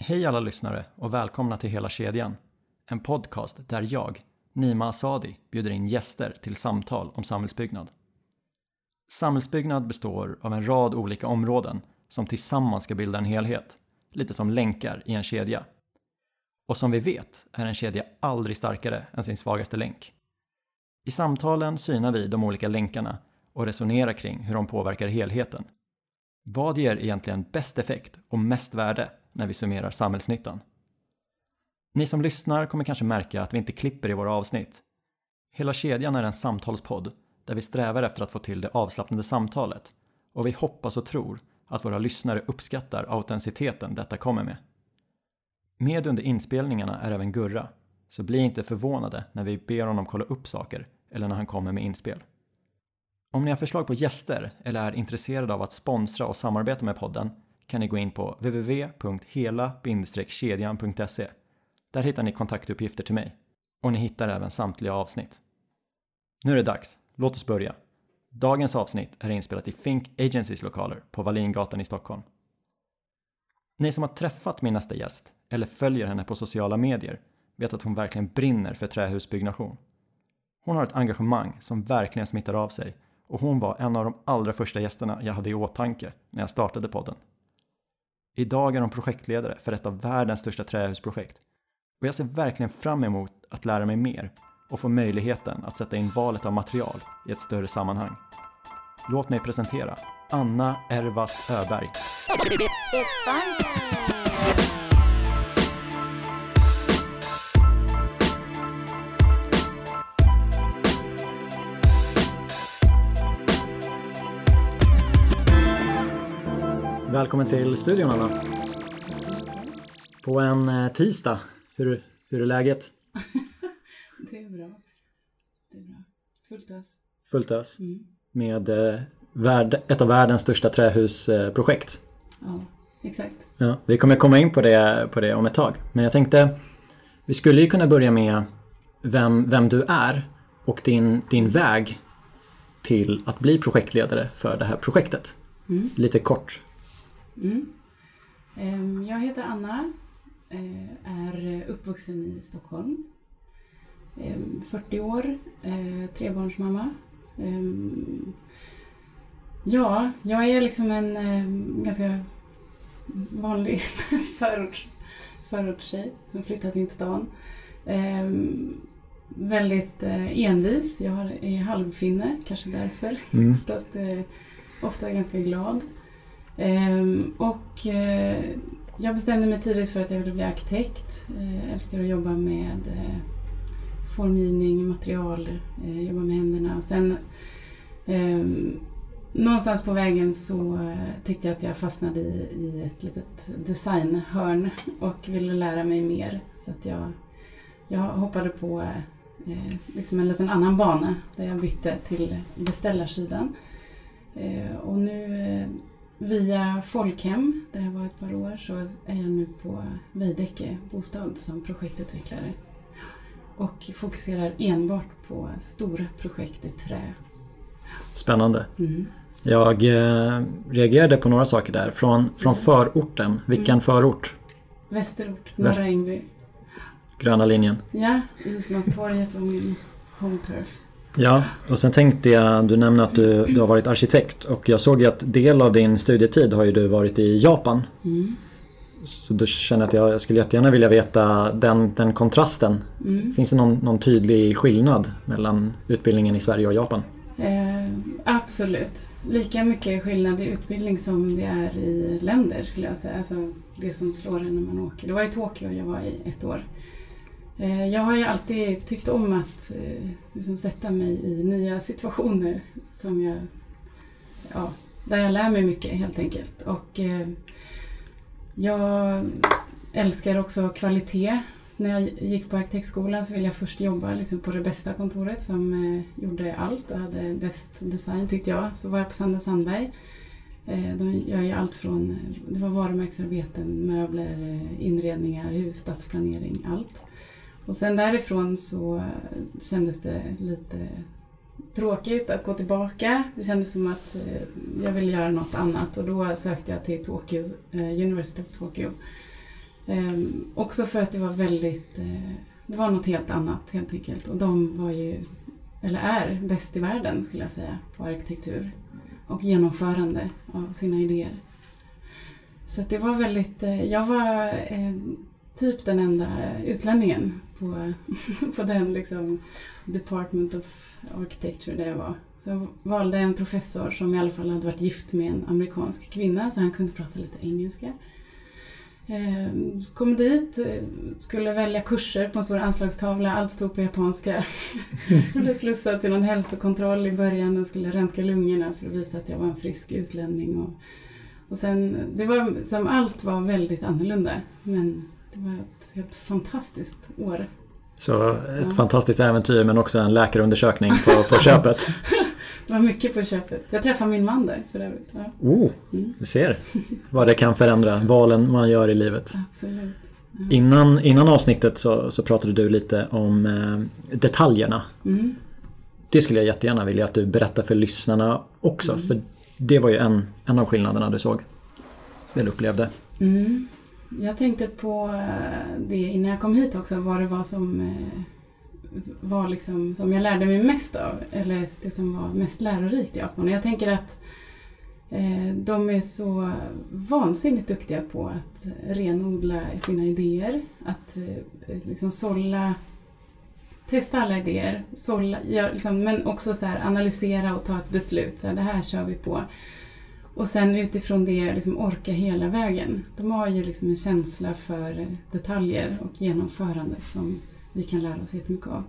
Hej alla lyssnare och välkomna till Hela kedjan. En podcast där jag, Nima Asadi, bjuder in gäster till samtal om samhällsbyggnad. Samhällsbyggnad består av en rad olika områden som tillsammans ska bilda en helhet, lite som länkar i en kedja. Och som vi vet är en kedja aldrig starkare än sin svagaste länk. I samtalen synar vi de olika länkarna och resonerar kring hur de påverkar helheten. Vad ger egentligen bäst effekt och mest värde när vi summerar samhällsnyttan? Ni som lyssnar kommer kanske märka att vi inte klipper i våra avsnitt. Hela kedjan är en samtalspodd där vi strävar efter att få till det avslappnade samtalet och vi hoppas och tror att våra lyssnare uppskattar autenticiteten detta kommer med. Med under inspelningarna är även Gurra, så bli inte förvånade när vi ber honom kolla upp saker eller när han kommer med inspel. Om ni har förslag på gäster eller är intresserade av att sponsra och samarbeta med podden kan ni gå in på www.hela-kedjan.se. Där hittar ni kontaktuppgifter till mig. Och ni hittar även samtliga avsnitt. Nu är det dags, låt oss börja. Dagens avsnitt är inspelat i Fink Agencys lokaler på Wallingatan i Stockholm. Ni som har träffat min nästa gäst eller följer henne på sociala medier vet att hon verkligen brinner för trähusbyggnation. Hon har ett engagemang som verkligen smittar av sig och hon var en av de allra första gästerna jag hade i åtanke när jag startade podden. Idag är hon projektledare för ett av världens största trähusprojekt och jag ser verkligen fram emot att lära mig mer och få möjligheten att sätta in valet av material i ett större sammanhang. Låt mig presentera Anna Ervas Öberg. Välkommen till studion Anna. På en eh, tisdag. Hur, hur är läget? Det är bra. Det är bra. Fullt ös. Fullt ös. Mm. Med eh, värld, ett av världens största trähusprojekt. Ja, exakt. Ja, vi kommer komma in på det, på det om ett tag. Men jag tänkte, vi skulle ju kunna börja med vem, vem du är och din, din väg till att bli projektledare för det här projektet. Mm. Lite kort. Mm. Ehm, Jag heter Anna, eh, är uppvuxen i Stockholm. Ehm, 40 år, eh, trebarnsmamma. Ehm, Ja, jag är liksom en ganska vanlig förorts, förortstjej som flyttat in till stan. Ehm, Väldigt eh, envis, jag är halvfinne, kanske därför. Mm. Oftast, ofta ganska glad. Ehm, och eh, jag bestämde mig tidigt för att jag ville bli arkitekt. Jag älskar att jobba med eh, formgivning, material, jobba med händerna. Sen ehm, någonstans på vägen så tyckte jag att jag fastnade i, i ett litet designhörn och ville lära mig mer. Så att jag, jag hoppade på eh, liksom en liten annan bana där jag bytte till beställarsidan. Eh, och nu via Folkhem, där jag var ett par år, så är jag nu på Veidekke bostad som projektutvecklare. Och fokuserar enbart på stora projekt i trä. Spännande. Mm. Jag eh, reagerade på några saker där. Från, från förorten. Vilken Mm. förort? Västerort, Väst- Norra Ängby. Gröna linjen. Ja, Islandstorget var min home turf. Ja, och sen tänkte jag, du nämnde att du, du har varit arkitekt och jag såg ju att del av din studietid har ju du varit i Japan. Mm. Så då känner jag att jag, jag skulle jättegärna vilja veta den, den kontrasten. Mm. Finns det någon, någon tydlig skillnad mellan utbildningen i Sverige och Japan? Eh, absolut. Lika mycket skillnad i utbildning som det är i länder skulle jag säga. Alltså det som slår en när man åker. Det var i Tokyo jag var i ett år. Eh, jag har ju alltid tyckt om att eh, liksom sätta mig i nya situationer som jag, ja, där jag lär mig mycket helt enkelt. Och eh, jag älskar också kvalitet. När jag gick på arkitektskolan så ville jag först jobba liksom på det bästa kontoret som eh, gjorde allt och hade bäst design tyckte jag. Så var jag på Sandra Sandberg. Eh, de gör ju allt från, det var varumärkesarbeten, möbler, eh, inredningar, hus, stadsplanering, allt. Och sen därifrån så kändes det lite tråkigt att gå tillbaka. Det kändes som att eh, jag ville göra något annat och då sökte jag till Tokyo, eh, University of Tokyo. Ehm, också för att det var väldigt, eh, det var något helt annat helt enkelt. Och de var ju, eller är, bäst i världen skulle jag säga på arkitektur och genomförande av sina idéer. Så att det var väldigt, jag var eh, typ den enda utlänningen på, på den liksom Department of Architecture där jag var. Så jag valde en professor som i alla fall hade varit gift med en amerikansk kvinna så han kunde prata lite engelska. Ehm, så kom dit, eh, skulle välja kurser på en stor anslagstavla, allt stod på japanska. jag blev slussad till någon hälsokontroll i början och skulle röntga lungorna för att visa att jag var en frisk utlänning. Och, och sen, det var som allt var väldigt annorlunda men det var ett helt fantastiskt år. Så ett ja. fantastiskt äventyr men också en läkarundersökning på, på köpet. det var mycket på köpet. Jag träffade min man där för övrigt. Ja. Oh, mm. du ser vad det kan förändra, valen man gör i livet. Absolut. Ja. Innan, innan avsnittet så, så pratade du lite om eh, detaljerna. Mm. Det skulle jag jättegärna vilja att du berättar för lyssnarna också. Mm. För det var ju en, en av skillnaderna du såg. Eller upplevde. Mm. Jag tänkte på eh, det innan jag kom hit också, vad det var som eh, var liksom, som jag lärde mig mest av, eller det som var mest lärorikt i Japan. Jag tänker att eh, de är så vansinnigt duktiga på att renodla sina idéer, att eh, liksom sålla testa alla idéer, sålla, liksom, men också så här, analysera och ta ett beslut. Så här, det här kör vi på. Och sen utifrån det liksom orka hela vägen. De har ju liksom en känsla för detaljer och genomförande som vi kan lära oss jättemycket av.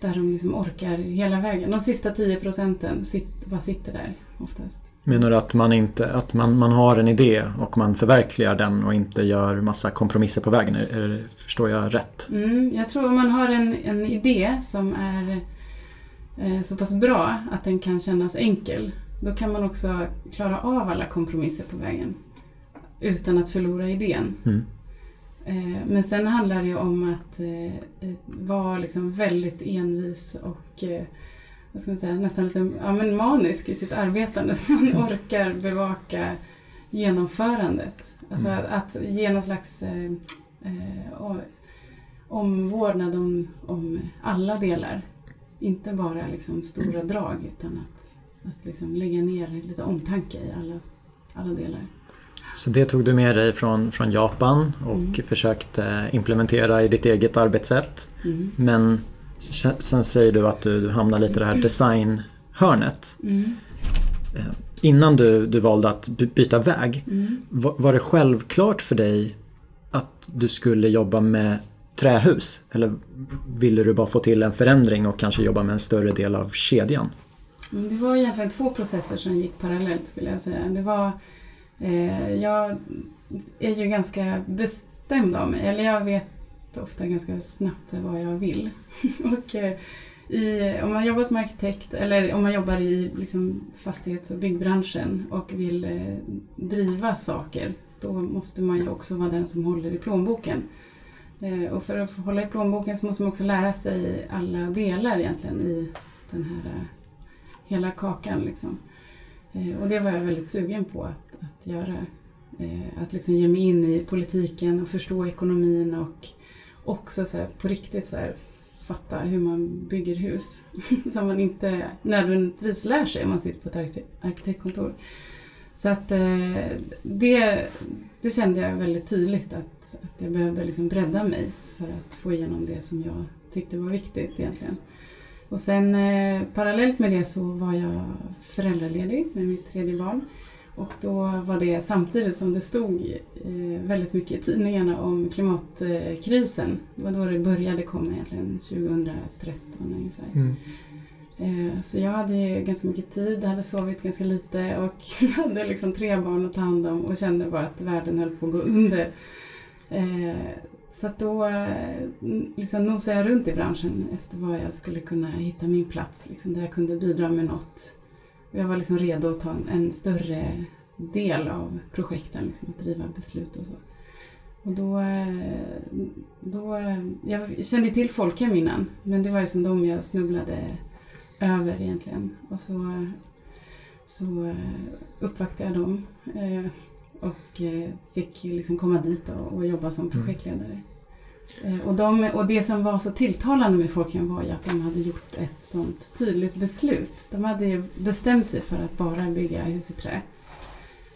Där de liksom orkar hela vägen. De sista 10 procenten sitt, bara sitter där oftast. Menar du att man, inte, att man, man har en idé och man förverkligar den och inte gör massa kompromisser på vägen? Är, förstår jag rätt? Mm, jag tror om man har en, en idé som är eh, så pass bra att den kan kännas enkel då kan man också klara av alla kompromisser på vägen utan att förlora idén. Mm. Eh, men sen handlar det ju om att eh, vara liksom väldigt envis och eh, vad ska man säga, nästan lite ja, men manisk i sitt arbetande så man orkar bevaka genomförandet. Alltså mm. att, ge någon slags eh, omvårdnad om, om alla delar. Inte bara liksom stora drag utan att att liksom lägga ner lite omtanke i alla, alla delar. Så det tog du med dig från, från Japan och mm. försökte implementera i ditt eget arbetssätt. Mm. Men sen säger du att du, du hamnar lite i det här designhörnet. Mm. Eh, innan du, du valde att byta väg, mm. var, var det självklart för dig att du skulle jobba med trähus? Eller ville du bara få till en förändring och kanske jobba med en större del av kedjan? Mm, det var egentligen två processer som gick parallellt skulle jag säga. Det var, eh, jag är ju ganska bestämd av mig, eller jag vet ofta ganska snabbt vad jag vill. och, eh, i, om man jobbar som arkitekt eller om man jobbar i liksom, fastighets och byggbranschen och vill eh, driva saker, då måste man ju också vara den som håller i plånboken. Eh, och för att hålla i plånboken så måste man också lära sig alla delar egentligen i den här eh, hela kakan. Liksom. Eh, och det var jag väldigt sugen på att, att göra. Eh, att liksom ge mig in i politiken och förstå ekonomin och också så här, på riktigt så här, fatta hur man bygger hus. som man inte nödvändigtvis lär sig om man sitter på ett arkitektkontor. Så att eh, det, det kände jag väldigt tydligt att, att jag behövde liksom bredda mig för att få igenom det som jag tyckte var viktigt egentligen. Och sen eh, parallellt med det så var jag föräldraledig med mitt tredje barn. Och då var det samtidigt som det stod eh, väldigt mycket i tidningarna om klimatkrisen. Det var då det började komma egentligen, 2013 ungefär. Mm. Eh, så jag hade ganska mycket tid, hade sovit ganska lite och hade liksom tre barn att ta hand om och kände bara att världen höll på att gå under. Så att då eh, liksom nosade jag runt i branschen efter vad jag skulle kunna hitta min plats, liksom, där jag kunde bidra med något. Jag var liksom redo att ta en, större del av projekten, liksom, att driva beslut och så. Och då, eh, då, eh, jag kände till Folkhem innan, men det var liksom de jag snubblade över egentligen. Och så, så uppvaktade jag dem och eh, fick liksom komma dit och, jobba som projektledare. Eh, och, de, och det som var så tilltalande med Folkhem var ju att de hade gjort ett sånt tydligt beslut. De hade bestämt sig för att bara bygga hus i trä.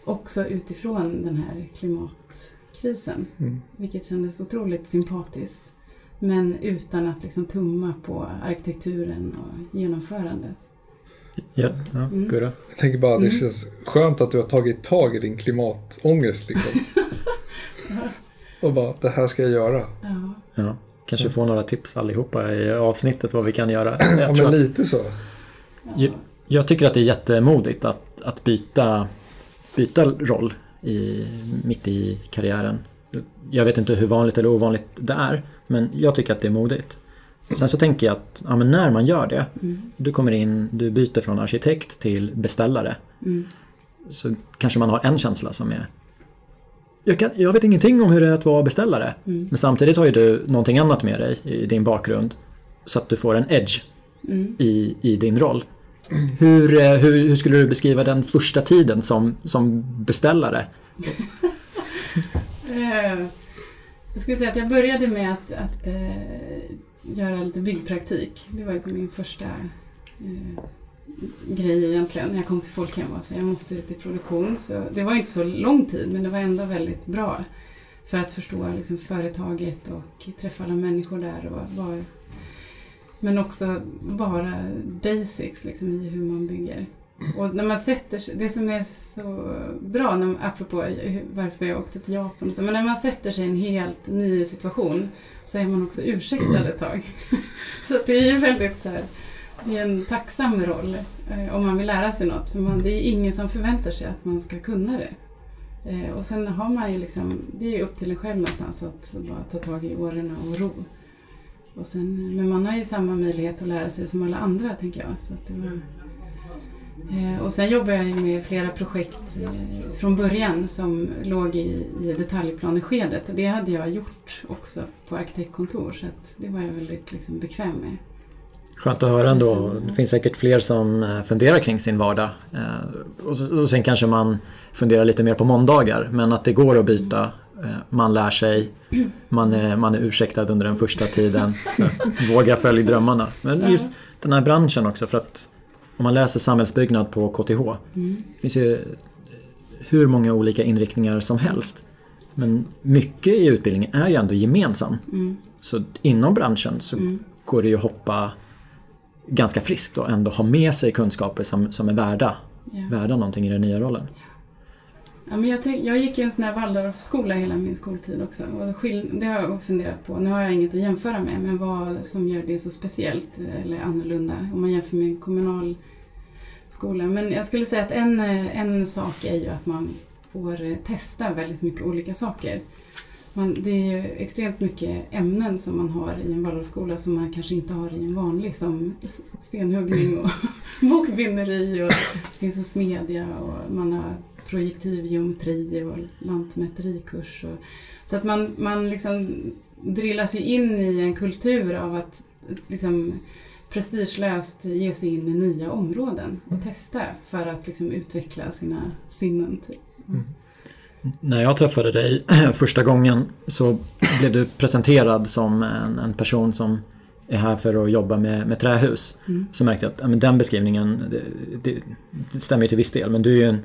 Också utifrån den här klimatkrisen, Mm. vilket kändes otroligt sympatiskt. Men utan att liksom tumma på arkitekturen och genomförandet. Ja, ja, Mm. Gurra? Jag tänker bara, det Mm. känns skönt att du har tagit tag i din klimatångest liksom. Och bara, det här ska jag göra. Ja, Ja. Kanske får några tips allihopa i avsnittet vad vi kan göra. Ja, Jag, tror men att, lite så. Jag- jag tycker att det är jättemodigt att, att byta, byta roll i, mitt i karriären. Jag vet inte hur vanligt eller ovanligt det är, men jag tycker att det är modigt. Sen så tänker jag att ja, när man gör det, mm, du kommer in, du byter från arkitekt till beställare. mm, Så kanske man har en känsla som är jag, kan, jag vet ingenting om hur det är att vara beställare. mm, Men samtidigt har ju du någonting annat med dig i din bakgrund. Så att du får en edge mm. i, i din roll. Hur, eh, hur, hur skulle du beskriva den första tiden som, som beställare? Eh, Jag skulle säga att jag började med att, att eh, göra lite byggpraktik. Det var liksom min första eh, grej egentligen när jag kom till Folkhem. Så jag måste ut i produktion. Så det var inte så lång tid men det var ändå väldigt bra för att förstå liksom, företaget och träffa alla människor där. Och bara, men också bara basics liksom, i hur man bygger. Och när man sätter sig, det som är så bra, när, apropå varför jag åkte till Japan, så, men när man sätter sig i en helt ny situation så är man också ursäktad ett tag. så det är ju väldigt så här, det är en tacksam roll eh, om man vill lära sig något, för man, det är ingen som förväntar sig att man ska kunna det. Eh, och sen har man ju liksom, det är upp till en själv någonstans att bara ta tag i åren och ro. Och sen, eh, men man har ju samma möjlighet att lära sig som alla andra, tänker jag. Så att det var, mm. Och sen jobbar jag med flera projekt eh, från början som låg i, i detaljplaneskedet och det hade jag gjort också på arkitektkontor så att det var jag väldigt liksom, bekväm med. Skönt att höra ändå. Det finns säkert fler som eh, funderar kring sin vardag. Eh, Och, så, och sen kanske man funderar lite mer på måndagar. Men att det går att byta. Eh, Man lär sig. Man är, man är ursäktad under den första tiden. Våga följa drömmarna. Men just den här branschen också. För att om man läser samhällsbyggnad på KTH. Mm. Det finns ju hur många olika inriktningar som helst. Men mycket i utbildningen är ju ändå gemensam. Mm. Så inom branschen så Mm. går det ju att hoppa ganska friskt och ändå ha med sig kunskaper som, som är värda, Ja. värda någonting i den nya rollen. Ja, men jag, tänk, jag gick i en sån här Waldorfskola hela min skoltid också och skill, det har jag funderat på. Nu har jag inget att jämföra med men vad som gör det så speciellt eh, eller annorlunda om man jämför med en kommunal skola. Men jag skulle säga att en, eh, en sak är ju att man får eh, testa väldigt mycket olika saker. Man, det är ju extremt mycket ämnen som man har i en Waldorfskola som man kanske inte har i en vanlig som stenhuggning och bokbinderi och det finns en smedja och man har projektiv geometri och lantmäterikurs. Och, så att man, man liksom drillas ju in i en kultur av att liksom prestigelöst ge sig in i nya områden och testa för att liksom utveckla sina sinnen. Typ. När jag träffade dig första gången så blev du presenterad som en, en person som är här för att jobba med, med trähus. Mm. Så märkte jag att ja, men den beskrivningen, det, det, det stämmer till viss del. Men du är ju en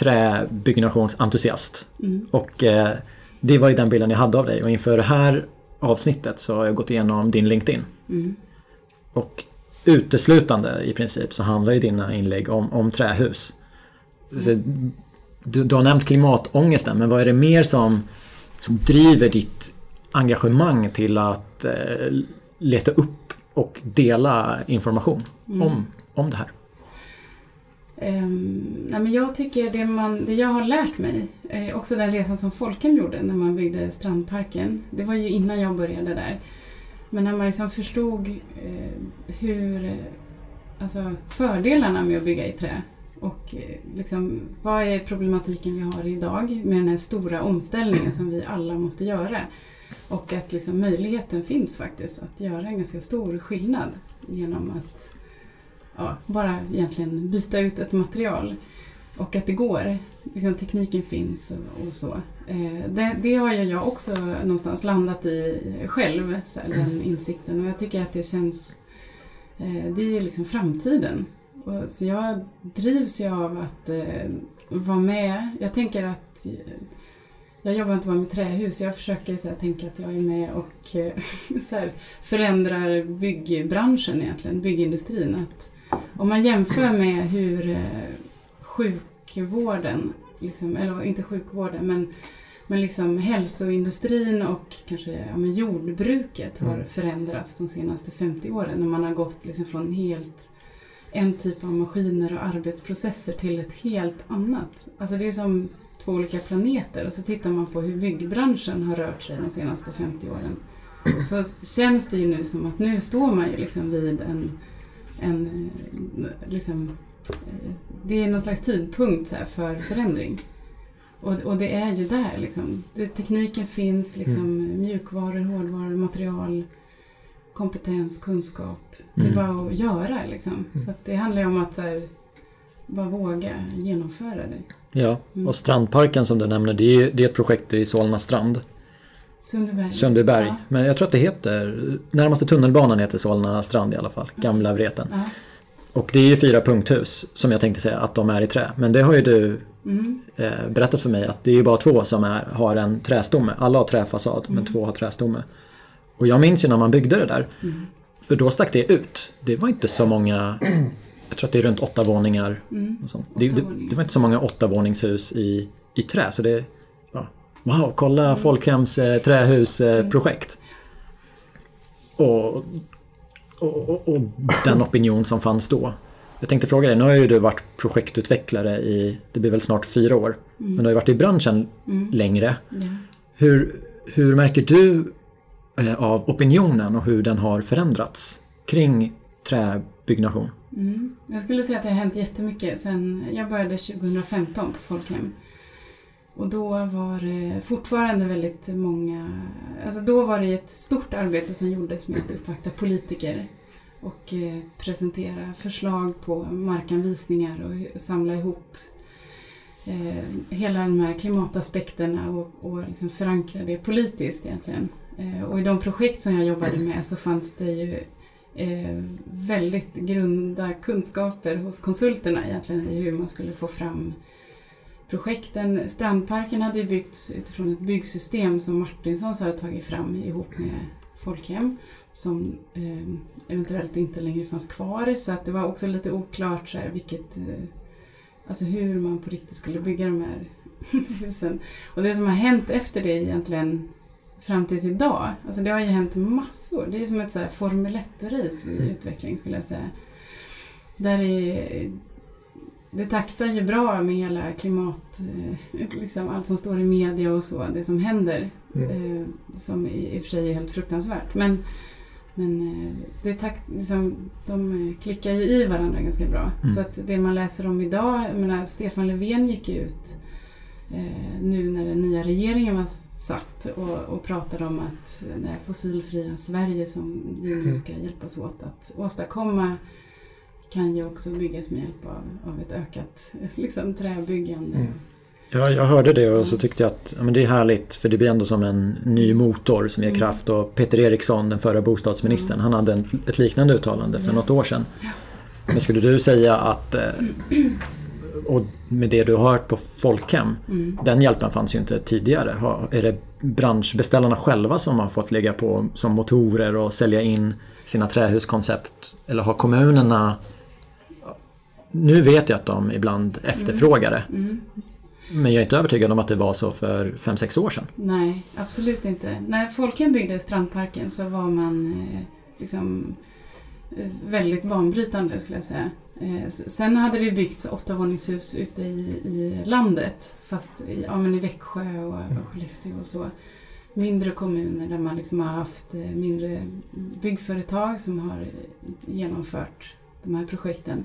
träbyggnationsentusiast. Mm. Och eh, det var ju den bilden jag hade av dig. Och inför det här avsnittet så har jag gått igenom din LinkedIn. Mm. Och uteslutande i princip så handlar ju dina inlägg om, om trähus. Så, du, du har nämnt klimatångesten, men vad är det mer som, som driver ditt engagemang till att eh, leta upp och dela information Mm. om, om det här? Um, nej men jag tycker det, man, det jag har lärt mig, eh, också den resan som Folkhem gjorde när man byggde Strandparken, det var ju innan jag började där. Men när man liksom förstod eh, hur, eh, alltså fördelarna med att bygga i trä och eh, liksom, vad är problematiken vi har idag med den här stora omställningen som vi alla måste göra. Och att liksom möjligheten finns faktiskt att göra en ganska stor skillnad genom att ja, bara egentligen byta ut ett material. och att det går. Liksom, tekniken finns och, och så. Eh, det, det, har ju jag också någonstans landat i själv, så här, den insikten. Och jag tycker att det känns... Eh, det är ju liksom framtiden. Och, så jag drivs ju av att eh, vara med. Jag tänker att eh, jag jobbar inte bara med trähus, jag försöker så här, tänka att jag är med och eh, så här, förändrar byggbranschen egentligen, byggindustrin. Att om man jämför med hur eh, sjukvården, liksom, eller inte sjukvården, men, men liksom hälsoindustrin och kanske ja, men jordbruket har mm. förändrats de senaste 50 åren. När man har gått liksom från helt en typ av maskiner och arbetsprocesser till ett helt annat. Alltså det är som två olika planeter och så tittar man på hur byggbranschen har rört sig de senaste 50 åren. Så känns det ju nu som att nu står man ju liksom vid en, en liksom, det är någon slags tidpunkt för förändring. Och, och det är ju där liksom. Det, tekniken finns, liksom, mm. mjukvaror, hårdvaror, material, kompetens, kunskap. Det är mm. bara att göra liksom. Mm. Så det handlar ju om att här, bara våga genomföra det. Ja, mm. och Strandparken som du nämner, det är, det är ett projekt i Solna strand. Sundbyberg. Sundbyberg. Ja. Men jag tror att det heter, närmaste tunnelbanan heter Solna strand i alla fall, gamla Vreten. Ja. Och det är ju fyra punkthus som jag tänkte säga att de är i trä. Men det har ju du mm. eh, berättat för mig att det är ju bara två som är, har en trästomme. Alla har träfasad mm. men två har trästomme. Och jag minns ju när man byggde det där. Mm. För då stack det ut. Det var inte så många jag tror att det är runt åtta våningar. Mm. Det, det, det, var inte så många åttavåningshus i, i trä. Så det, wow, kolla mm. Folkhems eh, trähusprojekt. Eh, mm. och, och, och, och, den opinion som fanns då. Jag tänkte fråga dig, nu har ju du varit projektutvecklare i, det blir väl snart fyra år. Mm. Men du har ju varit i branschen mm. längre. Hur, hur märker du eh, av opinionen och hur den har förändrats kring träbyggnation? Mm. Jag skulle säga att det har hänt jättemycket sen jag började 2015 på Folkhem. Och då var det fortfarande väldigt många... Alltså då var det ett stort arbete som gjordes med att uppvakta politiker och eh, presentera förslag på markanvisningar och samla ihop eh, hela de här klimataspekterna och, och liksom förankra det politiskt egentligen. Eh, och i de projekt som jag jobbade med så fanns det ju väldigt grunda kunskaper hos konsulterna egentligen i hur man skulle få fram projekten. Strandparken hade byggts utifrån ett byggsystem som Martinsons hade tagit fram ihop med Folkhem som eh, eventuellt inte längre fanns kvar så att det var också lite oklart så här, vilket, eh, alltså hur man på riktigt skulle bygga de här husen. Och det som har hänt efter det egentligen fram tills idag. Alltså det har ju hänt massor. Det är som ett så här Formel 1-race i mm. utveckling skulle jag säga. Där är, det taktar ju bra med hela klimat, eh, liksom allt som står i media och så, det som händer. Mm. Eh, som i och för sig är helt fruktansvärt. Men, men eh, det takt, liksom, de klickar ju i varandra ganska bra. Mm. Så att det man läser om idag, jag menar, Stefan Löfven gick ut eh, nu när den nya regeringen var satt och, och pratade om att det här fossilfria Sverige som vi nu mm. ska hjälpas åt att åstadkomma kan ju också byggas med hjälp av, av ett ökat liksom, träbyggande. Mm. Ja, jag hörde det och så tyckte jag att ja, men det är härligt för det blir ändå som en ny motor som ger mm. kraft. Och Peter Eriksson, den förra bostadsministern, mm. han hade en, ett liknande uttalande för ja. något år sedan. Ja. Men skulle du säga att eh, och med det du har hört på Folkhem, mm. den hjälpen fanns ju inte tidigare. Är det branschbeställarna själva som har fått lägga på som motorer och sälja in sina trähuskoncept? Eller har kommunerna... Nu vet jag att de ibland efterfrågar det. Mm. Mm. Men jag är inte övertygad om att det var så för 5-6 år sedan. Nej, absolut inte. När Folkhem byggde Strandparken så var man eh, liksom eh, väldigt banbrytande skulle jag säga. Eh, sen hade det byggts åttavåningshus ute i, i landet, fast i, ja, men i Växjö och, mm. Skellefteå och så. Mindre kommuner där man liksom har haft mindre byggföretag som har genomfört de här projekten.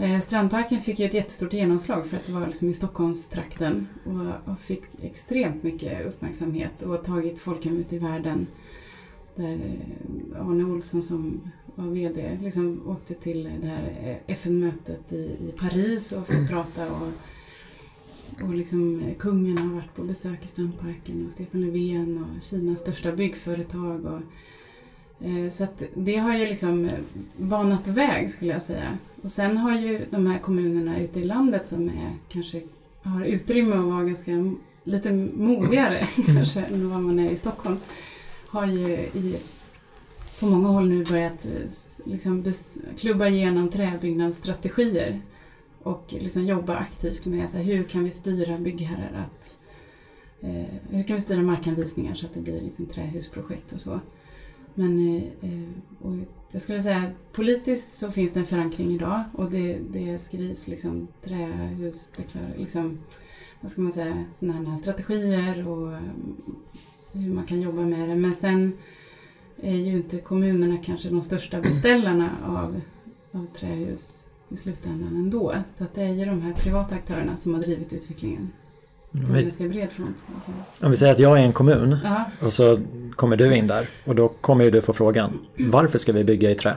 Eh, Strandparken fick ju ett jättestort genomslag för att det var liksom i Stockholmstrakten och, och fick extremt mycket uppmärksamhet och tagit folkhem ut i världen. Där Arne Olsson som var VD. Liksom åkte till det här eh, FN-mötet i, i Paris och fick prata och, och liksom eh, kungen har varit på besök i Strandparken och Stefan Löfven och Kinas största byggföretag. Och, eh, Eh, så att det har ju liksom eh, banat väg skulle jag säga. Och sen har ju de här kommunerna ute i landet som är, kanske har utrymme att vara ganska lite modigare kanske än vad man är i Stockholm har ju i, på många håll nu börjat eh, liksom bes, klubba igenom träbyggnadsstrategier och liksom jobba aktivt med så här, hur kan vi styra byggherrar att eh, hur kan vi styra markanvisningar så att det blir liksom trähusprojekt och så. Men eh, eh, och jag skulle säga politiskt så finns det en förankring idag och det, det skrivs liksom trähus, liksom, vad ska man säga, sådana här strategier och eh, hur man kan jobba med det. Men sen är ju inte kommunerna kanske de största beställarna av, av trähus i slutändan ändå. Så att det är ju de här privata aktörerna som har drivit utvecklingen på en Vi- ganska bred front. Ska. Om vi säger att jag är en kommun Ja, och så kommer du in där och då kommer ju du få frågan Varför ska vi bygga i trä?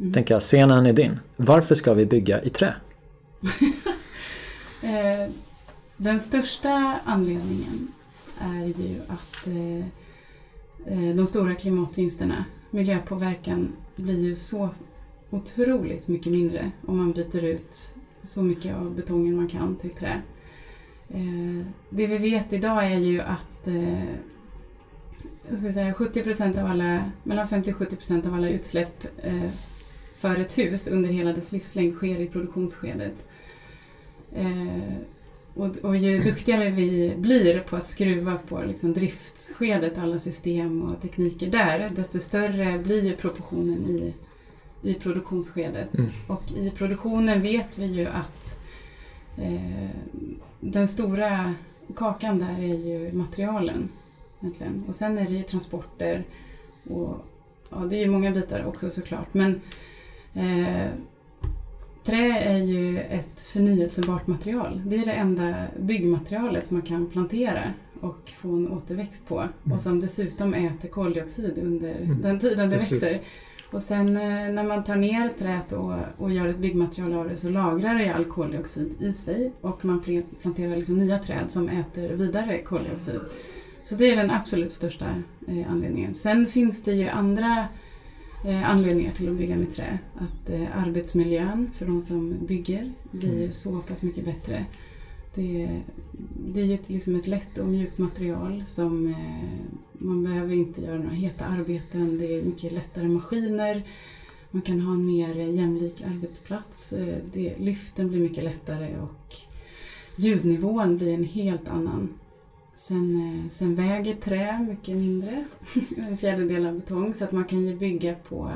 Mm. Tänker jag, scenen är din. Varför ska vi bygga i trä? Eh, den största anledningen är ju att eh, eh, de stora klimatvinsterna, miljöpåverkan, blir ju så otroligt mycket mindre om man byter ut så mycket av betongen man kan till trä. Eh, det vi vet idag är ju att eh, jag ska säga 70% av alla, mellan 50 och 70% av alla utsläpp eh, för ett hus under hela dess livslängd sker i produktionsskedet. Eh, och, och ju duktigare vi blir på att skruva på liksom driftsskedet, alla system och tekniker där, desto större blir ju proportionen i, i produktionsskedet. Mm. Och i produktionen vet vi ju att eh, den stora kakan där är ju materialen. Egentligen. Och sen är det ju transporter och ja, det är ju många bitar också såklart. Men eh, Trä är ju ett förnyelsebart material. Det är det enda byggmaterialet som man kan plantera och få en återväxt på. Och som dessutom äter koldioxid under Mm. den tiden det Precis. växer. Och sen eh, när man tar ner träet och, och gör ett byggmaterial av det så lagrar det all koldioxid i sig och man pl- planterar liksom nya träd som äter vidare koldioxid. Så det är den absolut största eh, anledningen. Sen finns det ju andra eh, anledningar till att bygga med trä. Att eh, arbetsmiljön för de som bygger blir Mm. så pass mycket bättre. Det, det är ju ett, liksom ett lätt och mjukt material som eh, man behöver inte göra några heta arbeten. Det är mycket lättare maskiner. Man kan ha en mer jämlik arbetsplats. Eh, det, lyften blir mycket lättare och ljudnivån blir en helt annan. Sen, eh, sen väger trä mycket mindre, en fjärdedel av betong, så att man kan ju bygga på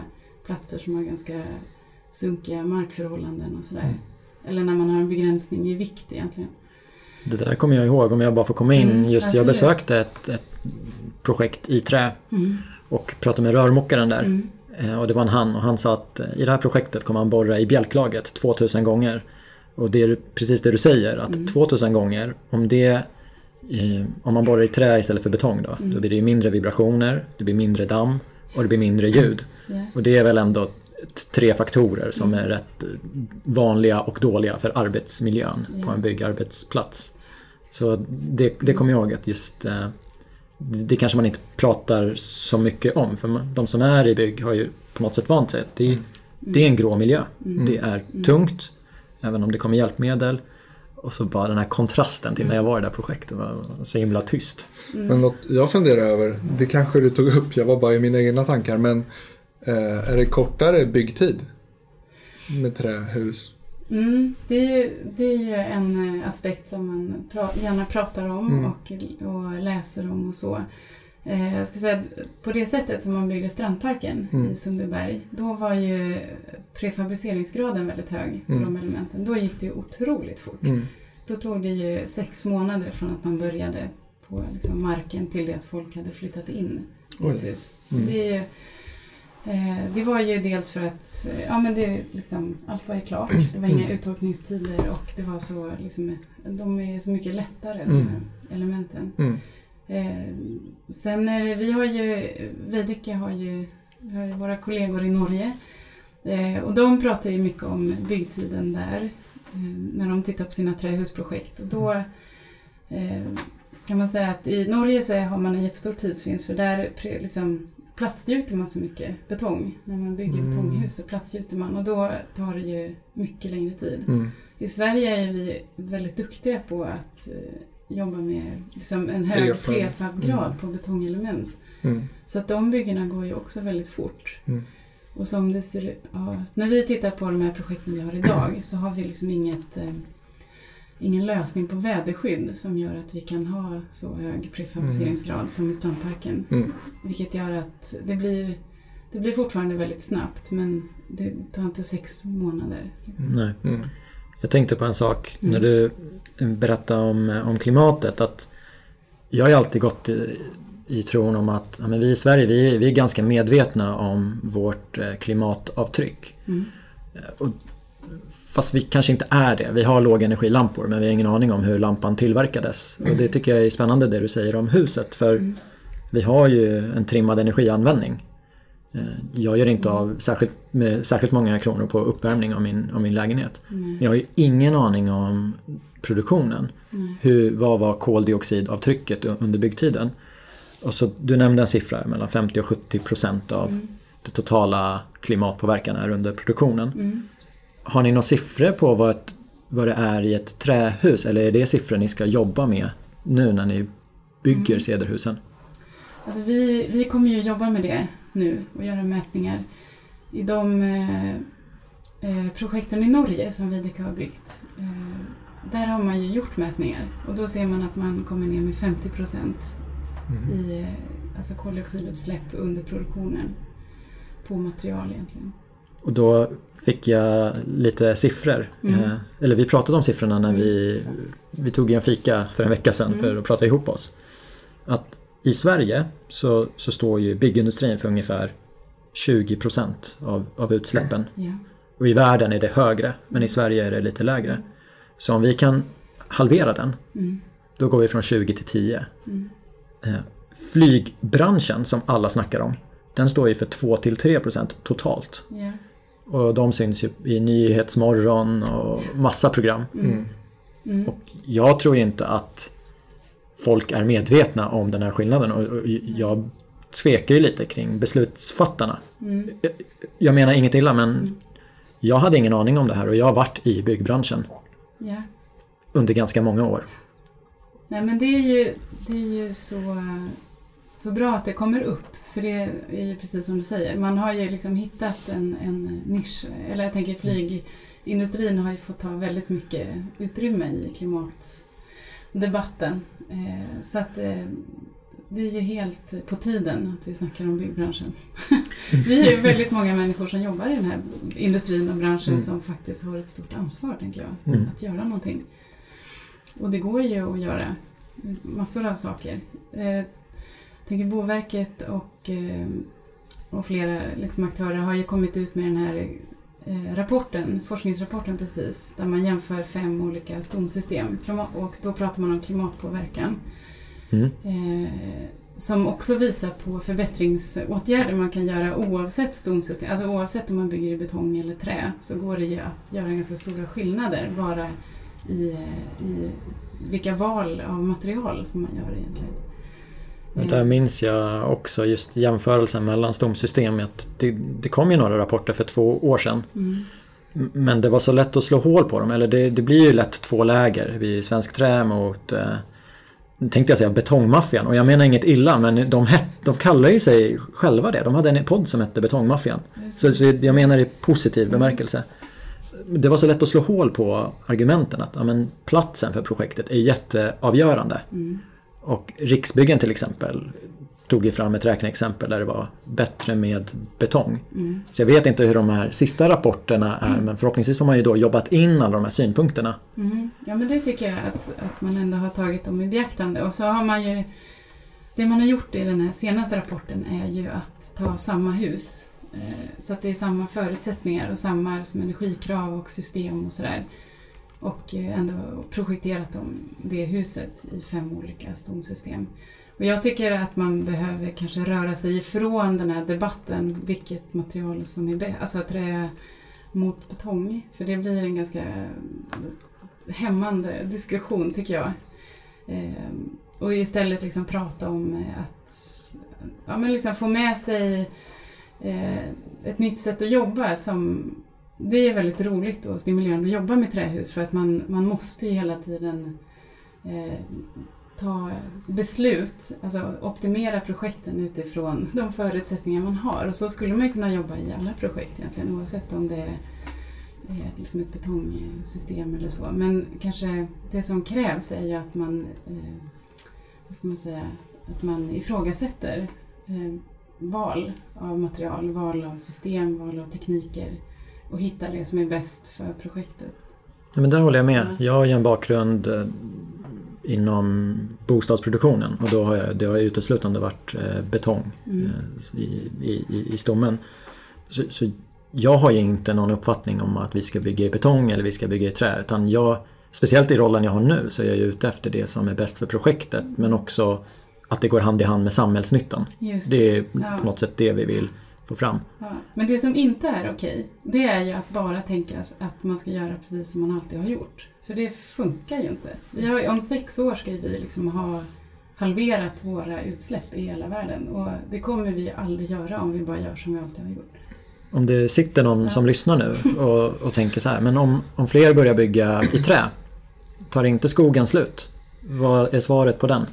platser som har ganska sunkiga markförhållanden och sådär. Mm. Eller när man har en begränsning i vikt egentligen. Det där kommer jag ihåg om jag bara får komma in. Mm, Just jag besökte ett, ett projekt i trä och pratade med rörmokaren där. Mm. Eh, Och det var en han och han sa att eh, i det här projektet kommer han borra i bjälklaget 2000 gånger. Och det är precis det du säger att Mm. 2000 gånger om det eh, om man borrar i trä istället för betong då, Mm. då blir det mindre vibrationer, det blir mindre damm och det blir mindre ljud. Ja. Och det är väl ändå tre faktorer som är rätt vanliga och dåliga för arbetsmiljön på Ja. en byggarbetsplats. Så det, det kommer jag ihåg att just eh, det, kanske man inte pratar så mycket om för de som är i bygg har ju på något sätt vant sig. Det, det är en grå miljö. Mm. Det är tungt, även om det kommer hjälpmedel. Och så bara den här kontrasten till när jag var i det här projektet var så himla tyst. Men något jag funderar över, det kanske du tog upp, jag var bara i mina egna tankar, men är det kortare byggtid med trähus? Mm, det, är ju, det är ju en eh, aspekt som man pra- gärna pratar om Mm. och, och läser om och så. Eh, jag ska säga att på det sättet som man byggde Strandparken Mm. i Sundbyberg, då var ju prefabriceringsgraden väldigt hög på Mm. de elementen. Då gick det ju otroligt fort. Mm. Då tog det ju sex månader från att man började på liksom marken till det att folk hade flyttat in i ett hus. Mm. Det, är ju, eh, det var ju dels för att eh, ja, men det, liksom, allt var ju klart. Det var inga Mm. uttorkningstider och det var så, liksom, de är så mycket lättare, Mm. de här elementen. Mm. Eh, sen är det, vi har ju, Veidekke har ju, har ju våra kollegor i Norge Eh, och de pratar ju mycket om byggtiden där eh, när de tittar på sina trähusprojekt. Och då eh, kan man säga att i Norge så har man en jättestor tidsvinst för där liksom, platsgjuter man så mycket betong. När man bygger Mm. betonghus så platsgjuter man och då tar det ju mycket längre tid. Mm. I Sverige är vi väldigt duktiga på att eh, jobba med liksom, en hög Prefab. prefabgrad Mm. på betongelement. Mm. Så att de byggena går ju också väldigt fort. Mm. Och som det ser ja, när vi tittar på de här projekten vi har idag så har vi liksom inget, eh, ingen lösning på väderskydd som gör att vi kan ha så hög prefabriceringsgrad som i strandparken. Mm. Vilket gör att det blir, det blir fortfarande väldigt snabbt men det tar inte sex månader. Liksom. Nej. Mm. Jag tänkte på en sak Mm. när du berättade om, om klimatet. Att jag har alltid gått i, i tron om att ja, men vi i Sverige vi, vi är ganska medvetna om vårt eh, klimatavtryck. Mm. Och, fast vi kanske inte är det. Vi har lågenergilampor men vi har ingen aning om hur lampan tillverkades. Och det tycker jag är spännande det du säger om huset. För Mm. vi har ju en trimmad energianvändning. Eh, Jag gör inte av särskilt, med särskilt många kronor på uppvärmning av min, av min lägenhet. Men jag har ju ingen aning om produktionen. Hur, vad var koldioxidavtrycket under byggtiden? Och så, du nämnde en siffra mellan 50 och 70 procent av Mm. det totala klimatpåverkan är under produktionen. Mm. Har ni några siffror på vad, ett, vad det är i ett trähus? Eller är det siffror ni ska jobba med nu när ni bygger Mm. cederhusen? Alltså vi, vi kommer ju jobba med det nu och göra mätningar. I de eh, eh, projekten i Norge som Veidekke har byggt, eh, där har man ju gjort mätningar och då ser man att man kommer ner med 50 procent Mm. i eh, alltså koldioxidutsläpp under produktionen på material egentligen. Och då fick jag lite siffror. Mm. Eh, Eller vi pratade om siffrorna när Mm. vi, vi tog en fika för en vecka sedan Mm. för att prata ihop oss. Att i Sverige så, så står ju byggindustrin för ungefär 20% av, av utsläppen. Ja. Och i världen är det högre, men i Sverige är det lite lägre. Så om vi kan halvera den, Mm. då går vi från 20 till 10. Mm. Eh, Flygbranschen som alla snackar om, den står ju för 2-3% totalt. Ja. Och de syns ju i Nyhetsmorgon och massa program. Mm. Mm. Och jag tror inte att folk är medvetna om den här skillnaden och jag tvekar ju lite kring beslutsfattarna. Mm. Jag menar inget illa men Mm. jag hade ingen aning om det här och jag har varit i byggbranschen Ja. under ganska många år. Nej men det är ju, det är ju så, så bra att det kommer upp. För det är ju precis som du säger. Man har ju liksom hittat en, en nisch. Eller jag tänker flygindustrin har ju fått ta väldigt mycket utrymme i klimatdebatten. Eh, Så att eh, det är ju helt på tiden att vi snackar om byggbranschen. Vi är ju väldigt många människor som jobbar i den här industrin och branschen Mm. som faktiskt har ett stort ansvar, tänker jag, Mm. att göra någonting. Och det går ju att göra massor av saker. Tänker Boverket och, eh, och flera liksom aktörer har ju kommit ut med den här eh, rapporten, forskningsrapporten precis, där man jämför fem olika stomsystem. Och då pratar man om klimatpåverkan. Mm. Eh, som också visar på förbättringsåtgärder man kan göra oavsett stomsystem. Alltså oavsett om man bygger i betong eller trä så går det ju att göra ganska stora skillnader bara i, i vilka val av material som man gör egentligen. Eh, där minns jag också just jämförelsen mellan stomsystemet. Det, det kom ju några rapporter för två år sedan. Mm, Men det var så lätt att slå hål på dem. Eller det, det blir ju lätt två läger. Vi Svensk Trä mot eh, tänkte jag säga betongmaffian. Och jag menar inget illa men de, het, de kallar ju sig själva det. De hade en podd som hette Betongmaffian. Så, så jag menar i positiv bemärkelse. Det var så lätt att slå hål på argumenten att ja, men platsen för projektet är jätteavgörande. mm, Och Riksbyggen till exempel tog ju fram ett räkneexempel där det var bättre med betong. mm, Så jag vet inte hur de här sista rapporterna är men förhoppningsvis har man ju då jobbat in alla de här synpunkterna. mm. Ja men det tycker jag att, att man ändå har tagit dem i beaktande. Och så har man ju Det man har gjort i den här senaste rapporten är ju att ta samma hus eh, så att det är samma förutsättningar och samma liksom, energikrav och system och sådär. Och eh, ändå projekterat om det huset i fem olika stomsystem. Och jag tycker att man behöver kanske röra sig ifrån den här debatten, vilket material som är bäst, alltså trä mot betong. För det blir en ganska hämmande diskussion tycker jag. Ehm, och istället liksom prata om att ja, men liksom få med sig eh, ett nytt sätt att jobba som det är väldigt roligt och stimulerande att jobba med trähus för att man, man måste ju hela tiden eh, ta beslut, alltså optimera projekten utifrån de förutsättningar man har. Och så skulle man kunna jobba i alla projekt egentligen oavsett om det är liksom ett betongsystem eller så. Men kanske det som krävs är ju att man, eh, vad ska man säga, att man ifrågasätter eh, val av material, val av system, val av tekniker och hittar det som är bäst för projektet. Ja, men där håller jag med. Jag har ju en bakgrund eh, inom bostadsproduktionen och då har jag, det har uteslutande varit eh, betong mm. Eh, i, i, i stommen. Så, så, jag har ju inte någon uppfattning om att vi ska bygga i betong eller vi ska bygga i trä utan jag, speciellt i rollen jag har nu, så är jag ute efter det som är bäst för projektet men också att det går hand i hand med samhällsnyttan. Just. Det är ja. på något sätt det vi vill få fram. Ja. Men det som inte är okej, det är ju att bara tänka att man ska göra precis som man alltid har gjort. För det funkar ju inte. Har, om sex år ska vi liksom ha halverat våra utsläpp i hela världen och det kommer vi aldrig göra om vi bara gör som vi alltid har gjort. Om det sitter någon ja. som lyssnar nu och, och tänker så här, men om, om fler börjar bygga i trä, tar inte skogen slut? Vad är svaret på den?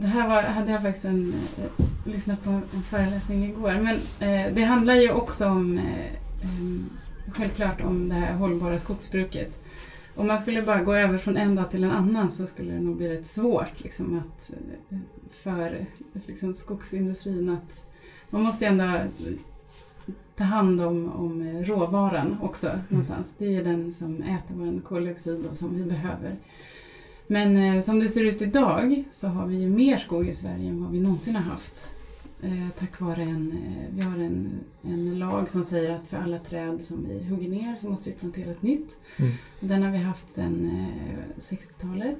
Det här var, hade jag faktiskt en, eh, lyssnat på en föreläsning igår. Men eh, det handlar ju också om, eh, självklart om det här hållbara skogsbruket. Om man skulle bara gå över från en dag till en annan så skulle det nog bli rätt svårt liksom, att, för liksom, skogsindustrin att man måste ändå ta hand om, om råvaran också någonstans. Det är den som äter vår koldioxid och som vi behöver. Men eh, som det ser ut idag så har vi ju mer skog i Sverige än vad vi någonsin har haft. Eh, tack vare en, eh, vi har en, en lag som säger att för alla träd som vi hugger ner så måste vi plantera ett nytt. Mm. Den har vi haft sedan eh, 60-talet.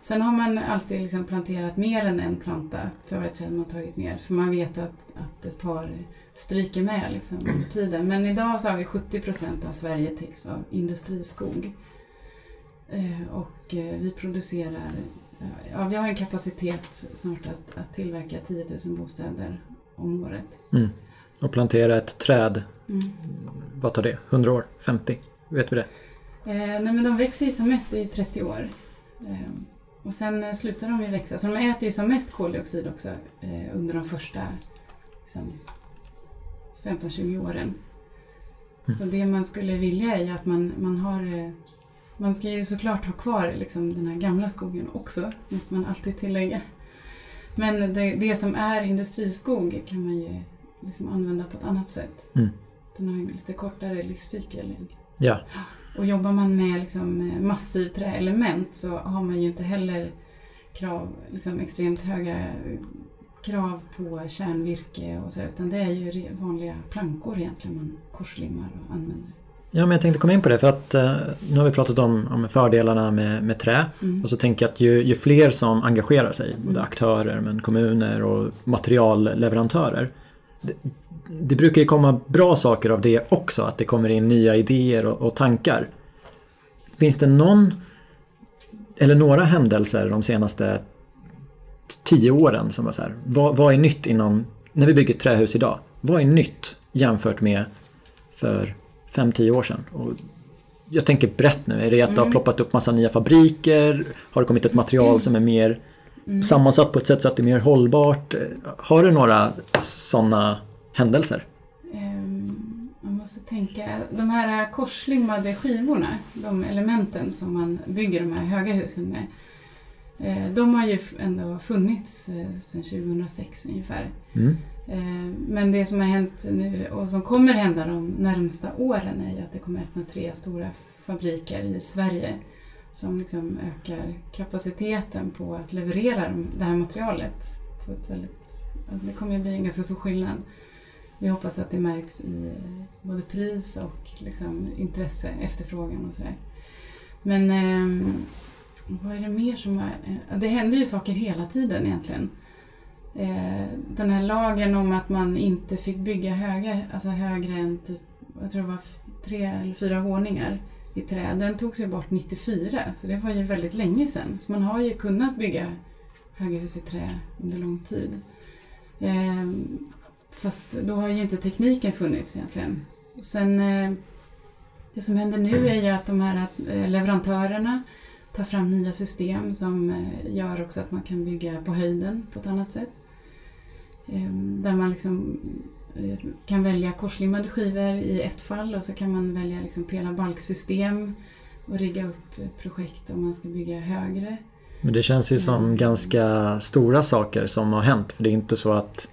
Sen har man alltid liksom planterat mer än en planta för varje träd man tagit ner för man vet att, att ett par stryker med liksom, under tiden. Men idag så har vi 70 procent av Sverige täcks av industriskog. Eh, och eh, vi producerar, ja, vi har en kapacitet snart att, att tillverka 10 000 bostäder om året. Mm. Och plantera ett träd, mm. vad tar det? 100 år? 50? Vet vi det? Eh, nej men de växer ju som mest i 30 år. Eh, och sen eh, slutar de ju växa. Så de äter ju som mest koldioxid också eh, under de första liksom, 15-20 åren. Mm. Så det man skulle vilja är ju att man, man har man ska ju såklart ha kvar liksom, den här gamla skogen också, måste man alltid tillägga. Men det, det som är industriskog kan man ju liksom använda på ett annat sätt. Mm. Den har ju lite kortare livscykel. Ja. Och jobbar man med liksom massiv träelement så har man ju inte heller krav, liksom extremt höga krav på kärnvirke och så utan det är ju vanliga plankor egentligen man korslimmar och använder. Ja, men jag tänkte komma in på det för att eh, nu har vi pratat om, om fördelarna med, med trä mm. och så tänker jag att ju, ju fler som engagerar sig, mm. både aktörer, men kommuner och materialleverantörer. Det, det, brukar ju komma bra saker av det också, att det kommer in nya idéer och, och tankar. Finns det någon eller några händelser de senaste tio åren som var så här, vad, vad är nytt inom, när vi bygger trähus idag, vad är nytt jämfört med för 5-10 år sedan. Och jag tänker brett nu. Är det att det har mm. ploppat upp massa nya fabriker? Har det kommit ett material som är mer mm. sammansatt på ett sätt så att det är mer hållbart? Har du några sådana händelser? Um, jag måste tänka. De här korslimmade skivorna, de elementen som man bygger de här höga husen med. Eh, de har ju ändå funnits eh, sedan 2006 ungefär. Mm. Eh, men det som har hänt nu och som kommer hända de närmsta åren är ju att det kommer öppna tre stora fabriker i Sverige som liksom ökar kapaciteten på att leverera det här materialet. På ett väldigt, alltså det kommer att bli en ganska stor skillnad. Vi hoppas att det märks i både pris och liksom intresse, efterfrågan och sådär. Men ehm, vad är det mer som är... Det händer ju saker hela tiden egentligen. Eh, Den här lagen om att man inte fick bygga höga, alltså högre än typ, jag tror det var tre eller fyra våningar i trä, den togs ju bort 94, så det var ju väldigt länge sedan. Så man har ju kunnat bygga höga hus i trä under lång tid. Eh, Fast då har ju inte tekniken funnits egentligen. Sen eh, det som händer nu är ju att de här eh, leverantörerna tar fram nya system som eh, gör också att man kan bygga på höjden på ett annat sätt. Eh, Där man liksom eh, kan välja korslimmade skivor i ett fall och så kan man välja liksom pela balksystem och rigga upp projekt om man ska bygga högre. Men det känns ju som Mm. ganska stora saker som har hänt. För det är inte så att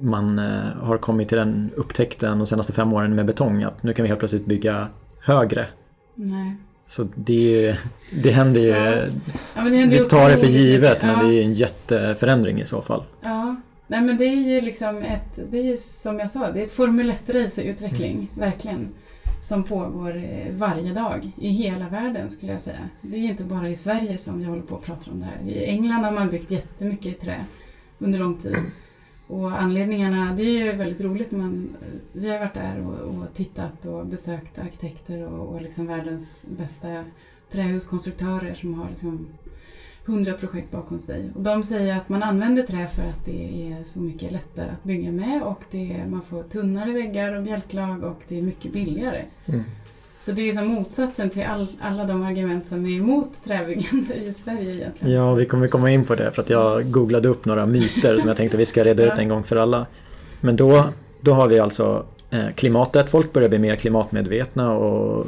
man eh, har kommit till den upptäckten de senaste fem åren med betong att nu kan vi helt plötsligt bygga högre. Nej. Så det, ju, det händer ju... Ja. Ja, det händer ju Vi tar det för givet men Ja. det är en jätteförändring i så fall. Ja, nej men det är ju liksom ett, det är ju som jag sa, det är ett Formel 1-race i utveckling, verkligen. Som pågår eh, varje dag i hela världen skulle jag säga. Det är inte bara i Sverige som vi håller på att prata om det här. I England har man byggt jättemycket i trä under lång tid. Och anledningarna, det är ju väldigt roligt, man, vi har varit där och, och tittat och besökt arkitekter och, och liksom världens bästa trähuskonstruktörer som har liksom hundra projekt bakom sig. Och de säger att man använder trä för att det är så mycket lättare att bygga med och det är, man får tunnare väggar och bjälklag och det är mycket billigare. Mm. Så det är som motsatsen till all, alla de argument som är emot träbyggande i Sverige egentligen. Ja, vi kommer komma in på det för att jag googlade upp några myter som jag tänkte vi ska reda ut en gång för alla. Men då, då har vi alltså eh, klimatet, folk börjar bli mer klimatmedvetna och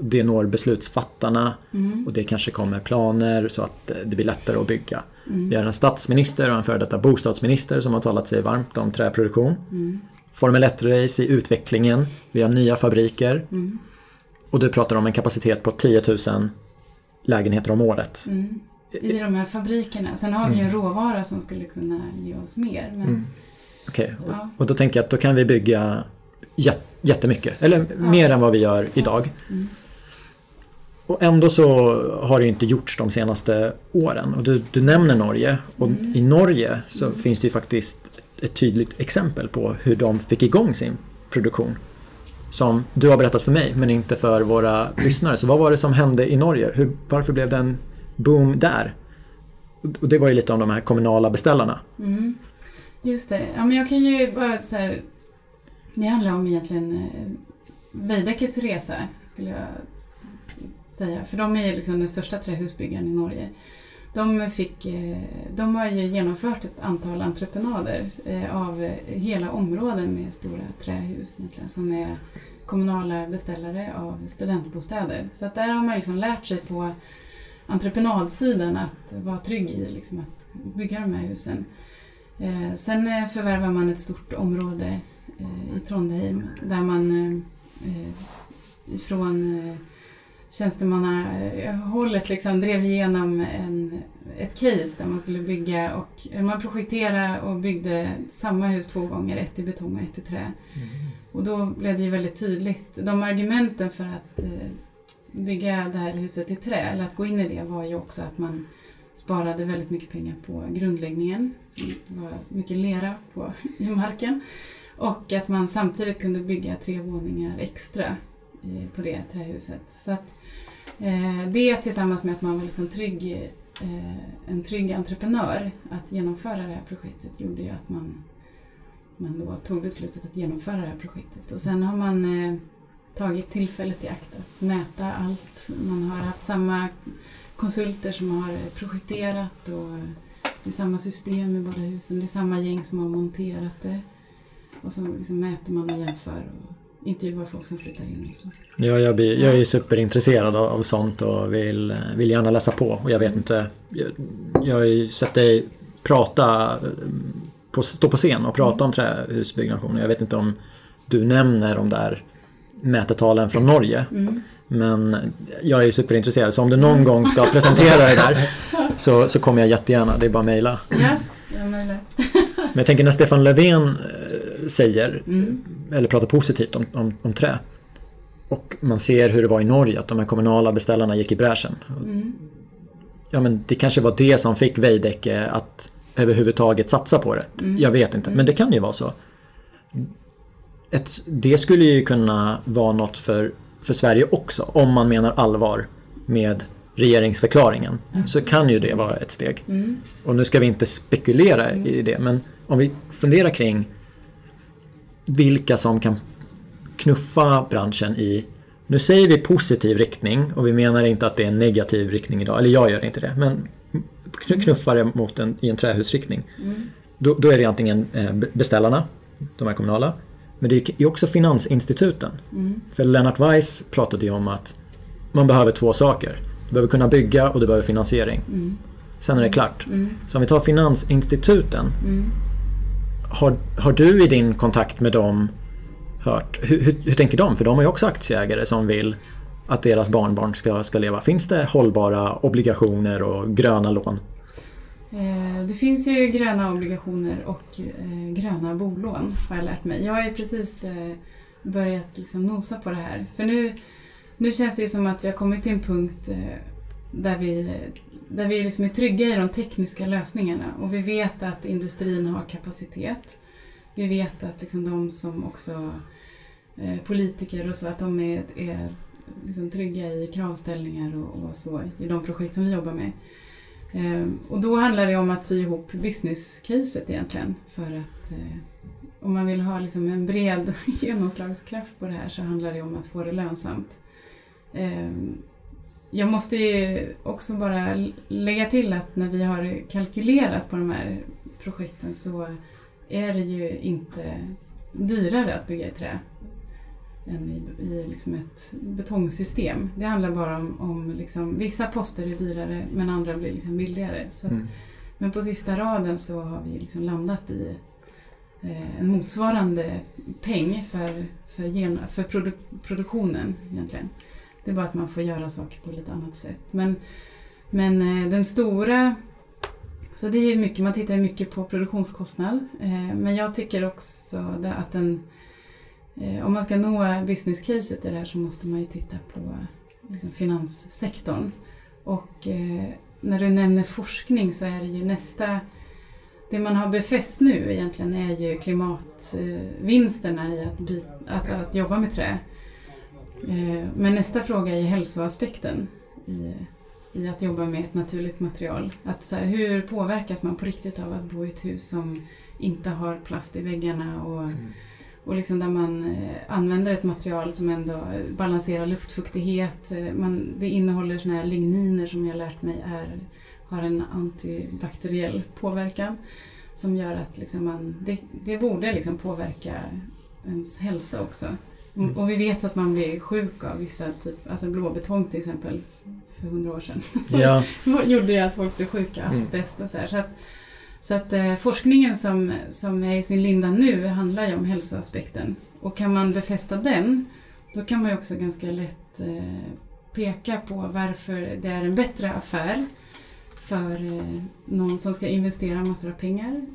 det når beslutsfattarna Mm, och det kanske kommer planer så att eh, det blir lättare att bygga. mm, Vi har en statsminister och en före detta bostadsminister som har talat sig varmt om träproduktion. mm, Formel 1-race i utvecklingen. Vi har nya fabriker. mm, Och du pratar om en kapacitet på 10 000 lägenheter om året. mm. I de här fabrikerna. Sen har vi ju en råvara som skulle kunna ge oss mer. Men, Mm. Okej, ja, och då tänker jag att då kan vi bygga jät- jättemycket. Eller Ja. mer än vad vi gör idag. Mm. Och ändå så har det inte gjorts de senaste åren. Och du, du nämner Norge. Och Mm. i Norge så finns det ju faktiskt ett tydligt exempel på hur de fick igång sin produktion. Som du har berättat för mig men inte för våra lyssnare. Så vad var det som hände i Norge? Hur, varför blev det en boom där? Och det var ju lite om de här kommunala beställarna. Mm. Just det. Ja, men jag kan ju bara så här, Det handlar om egentligen eh, Veidekkes resa, skulle jag säga. För de är ju liksom den största trähusbyggaren i Norge. De, fick, eh, de har ju genomfört ett antal entreprenader eh, av eh, hela områden med stora trähus egentligen, som är kommunala beställare av studentbostäder. Så att där har man liksom lärt sig på entreprenadsidan att vara trygg i liksom att bygga de här husen. Sen förvärvar man ett stort område i Trondheim där man från ifrån tjänstemannahållet liksom drev igenom en, ett case där man skulle bygga och man projekterade och byggde samma hus två gånger, ett i betong och ett i trä. Och då blev det ju väldigt tydligt. De argumenten för att eh, bygga det här huset i trä, eller att gå in i det, var ju också att man sparade väldigt mycket pengar på grundläggningen. Det var mycket lera på, i marken. Och att man samtidigt kunde bygga tre våningar extra eh, på det trähuset. Så att, Eh, det tillsammans med att man var liksom trygg, eh, en trygg entreprenör att genomföra det här projektet gjorde ju att man, man då tog beslutet att genomföra det här projektet. Och sen har man eh, tagit tillfället i akt att mäta allt. Man har haft samma konsulter som har projekterat och det är samma system i båda husen. Det är samma gäng som har monterat det. Och så liksom mäter man och jämför och intervjuar folk som flyttar in och så. Ja, jag, blir, jag är superintresserad av, sånt och vill, vill gärna läsa på. Och jag vet inte, jag, jag har ju sett dig prata, på, stå på scen och prata om trähusbyggnation. Jag vet inte om du nämner de där mätetalen från Norge. Mm. Men jag är ju superintresserad så om du någon gång ska presentera det där så, så kommer jag jättegärna. Det är bara att mejla. Ja, jag mejlar. Men jag tänker när Stefan Löfven eh, säger Mm. Eller pratar positivt om, om, om trä. Och man ser hur det var i Norge, att de här kommunala beställarna gick i bräschen. Mm. ja men det kanske var det som fick Veidekke att överhuvudtaget satsa på det. Mm. Jag vet inte, men det kan ju vara så. Ett, det skulle ju kunna vara något för, för Sverige också om man menar allvar med regeringsförklaringen. Så kan ju det vara ett steg. Mm. Och nu ska vi inte spekulera i det men om vi funderar kring vilka som kan knuffa branschen i nu säger vi positiv riktning och vi menar inte att det är en negativ riktning idag, eller jag gör inte det, men knuffar det mot en, i en trähusriktning. Mm. Då, då är det antingen eh, beställarna, de här kommunala, men det är också finansinstituten. Mm. För Lennart Weiss pratade ju om att man behöver två saker. Du behöver kunna bygga och du behöver finansiering. Mm. Sen är det klart. Mm. Så om vi tar finansinstituten. Har, har du i din kontakt med dem hört, hur, hur, hur tänker de? För de har ju också aktieägare som vill att deras barnbarn ska, ska leva. Finns det hållbara obligationer och gröna lån? Eh, det finns ju gröna obligationer och eh, gröna bolån har jag lärt mig. Jag har ju precis eh, börjat liksom nosa på det här. För nu, nu känns det ju som att vi har kommit till en punkt där vi, där vi liksom är trygga i de tekniska lösningarna och vi vet att industrin har kapacitet. Vi vet att liksom de som också eh, politiker och så, att de är, är liksom trygga i kravställningar och, och så i de projekt som vi jobbar med. Ehm, och då handlar det om att sy ihop business-caset egentligen. För att eh, om man vill ha liksom en bred genomslagskraft på det här så handlar det om att få det lönsamt. Ehm, jag måste ju också bara lägga till att när vi har kalkylerat på de här projekten så är det ju inte dyrare att bygga i trä än i, i liksom ett betongsystem. Det handlar bara om, om liksom, vissa poster är dyrare men andra blir liksom billigare. Så att, Mm. Men på sista raden så har vi liksom landat i eh, en motsvarande peng för, för, gen, för produ, produktionen egentligen. Det är bara att man får göra saker på lite annat sätt. Men, men eh, den stora så det är mycket, man tittar ju mycket på produktionskostnad. Eh, men jag tycker också att den, eh, om man ska nå business caset i det här så måste man ju titta på liksom, finanssektorn. Och när du nämner forskning så är det ju nästa det man har befäst nu egentligen är ju klimatvinsterna i att, by, att, att jobba med trä. Eh, Men nästa fråga är hälsoaspekten i, i att jobba med ett naturligt material. Att så här, hur påverkas man på riktigt av att bo i ett hus som inte har plast i väggarna och, och liksom där man eh, använder ett material som ändå balanserar luftfuktighet. Eh, Man, det innehåller såna här ligniner som jag lärt mig är, har en antibakteriell påverkan som gör att liksom man, det, det borde liksom påverka ens hälsa också. Mm. Och vi vet att man blir sjuk av vissa typ, alltså blåbetong till exempel för hundra år sedan. Ja, gjorde ju att folk blev sjuka, asbest och så här. Så att, så att eh, forskningen som, som är i sin linda nu handlar ju om hälsoaspekten. Och kan man befästa den, då kan man ju också ganska lätt eh, peka på varför det är en bättre affär för eh, någon som ska investera massor av pengar.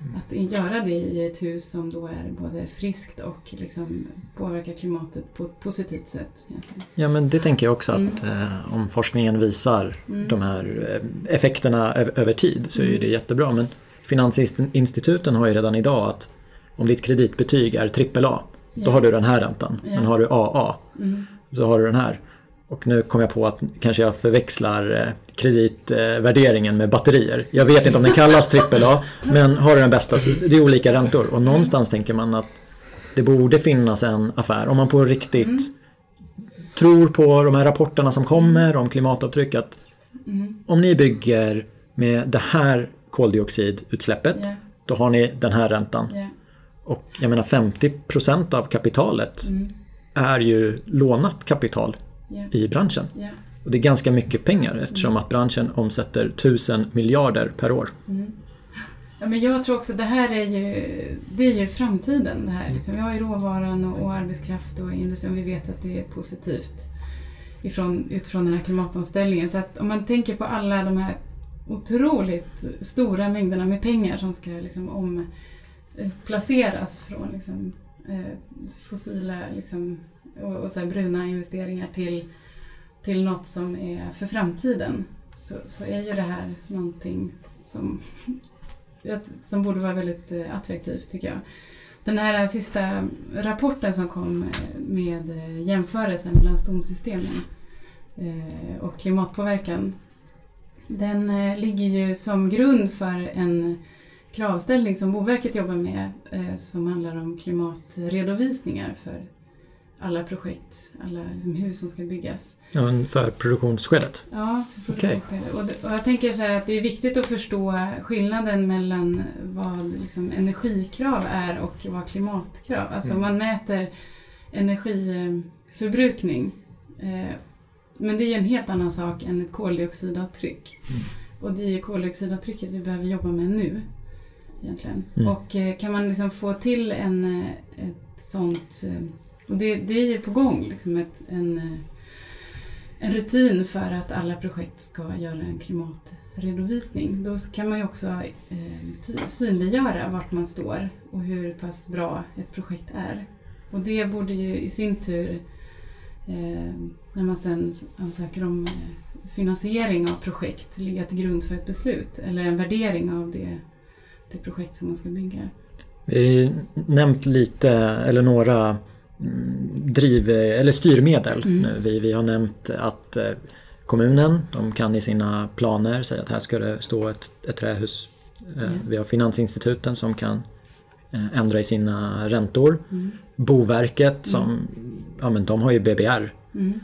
Eh, att göra det i ett hus som då är både friskt och liksom påverkar klimatet på ett positivt sätt. Egentligen. ja men det tänker jag också att Mm. eh, om forskningen visar Mm. de här eh, effekterna över, över tid så är Mm. det jättebra. Men finansinstituten har ju redan idag att om ditt kreditbetyg är AAA då Ja. har du den här räntan. Ja. Men har du AA Mm. så har du den här. Och nu kom jag på att kanske jag förväxlar eh, kreditvärderingen med batterier. Jag vet inte om den kallas AAA men har du den bästa så det är olika räntor. Och någonstans tänker man att det borde finnas en affär om man på riktigt Mm. tror på de här rapporterna som kommer om klimatavtryck att Mm. om ni bygger med det här koldioxidutsläppet Ja, då har ni den här räntan. ja. Och jag menar 50% av kapitalet Mm. är ju lånat kapital Ja, i branschen. ja. Och det är ganska mycket pengar eftersom att branschen omsätter 1000 miljarder per år. Mm. Ja, men jag tror också det här är ju, det är ju framtiden. Det här. Liksom, vi har ju råvaran och, och arbetskraft och industri och vi vet att det är positivt ifrån, utifrån den här klimatomställningen. Så att om man tänker på alla de här otroligt stora mängderna med pengar som ska liksom om, eh, från liksom, eh, fossila liksom, och, och så här bruna investeringar till, till något som är för framtiden. så, så är ju det här någonting som, som borde vara väldigt eh, attraktivt tycker jag. Den här eh, sista rapporten som kom eh, med jämförelsen mellan stomsystemen och klimatpåverkan den ligger ju som grund för en kravställning som Boverket jobbar med som handlar om klimatredovisningar för alla projekt, alla liksom hus som ska byggas. Ja, för produktionsskedet? Ja, för produktionsskedet. Okay. Och, och, jag tänker så här att det är viktigt att förstå skillnaden mellan vad liksom energikrav är och vad klimatkrav. Alltså mm. man mäter energiförbrukning eh, men det är ju en helt annan sak än ett koldioxidavtryck. Mm. Och det är ju koldioxidavtrycket vi behöver jobba med nu. Egentligen. Mm. Och eh, kan man liksom få till en, eh, ett sånt och det, det är ju på gång, liksom ett, en, eh, en rutin för att alla projekt ska göra en klimatredovisning. Då kan man ju också eh, synliggöra vart man står och hur pass bra ett projekt är. Och det borde ju i sin tur, eh, när man sen ansöker om eh, finansiering av projekt, ligga till grund för ett beslut eller en värdering av det, det projekt som man ska bygga. Vi har nämnt lite, eller några driv eller styrmedel. Mm. Vi, vi har nämnt att eh, kommunen de kan i sina planer säga att här ska det stå ett, ett trähus. Mm. Vi har finansinstituten som kan eh, ändra i sina räntor. Mm. Boverket som mm. ja, men de har ju BBR. Mm.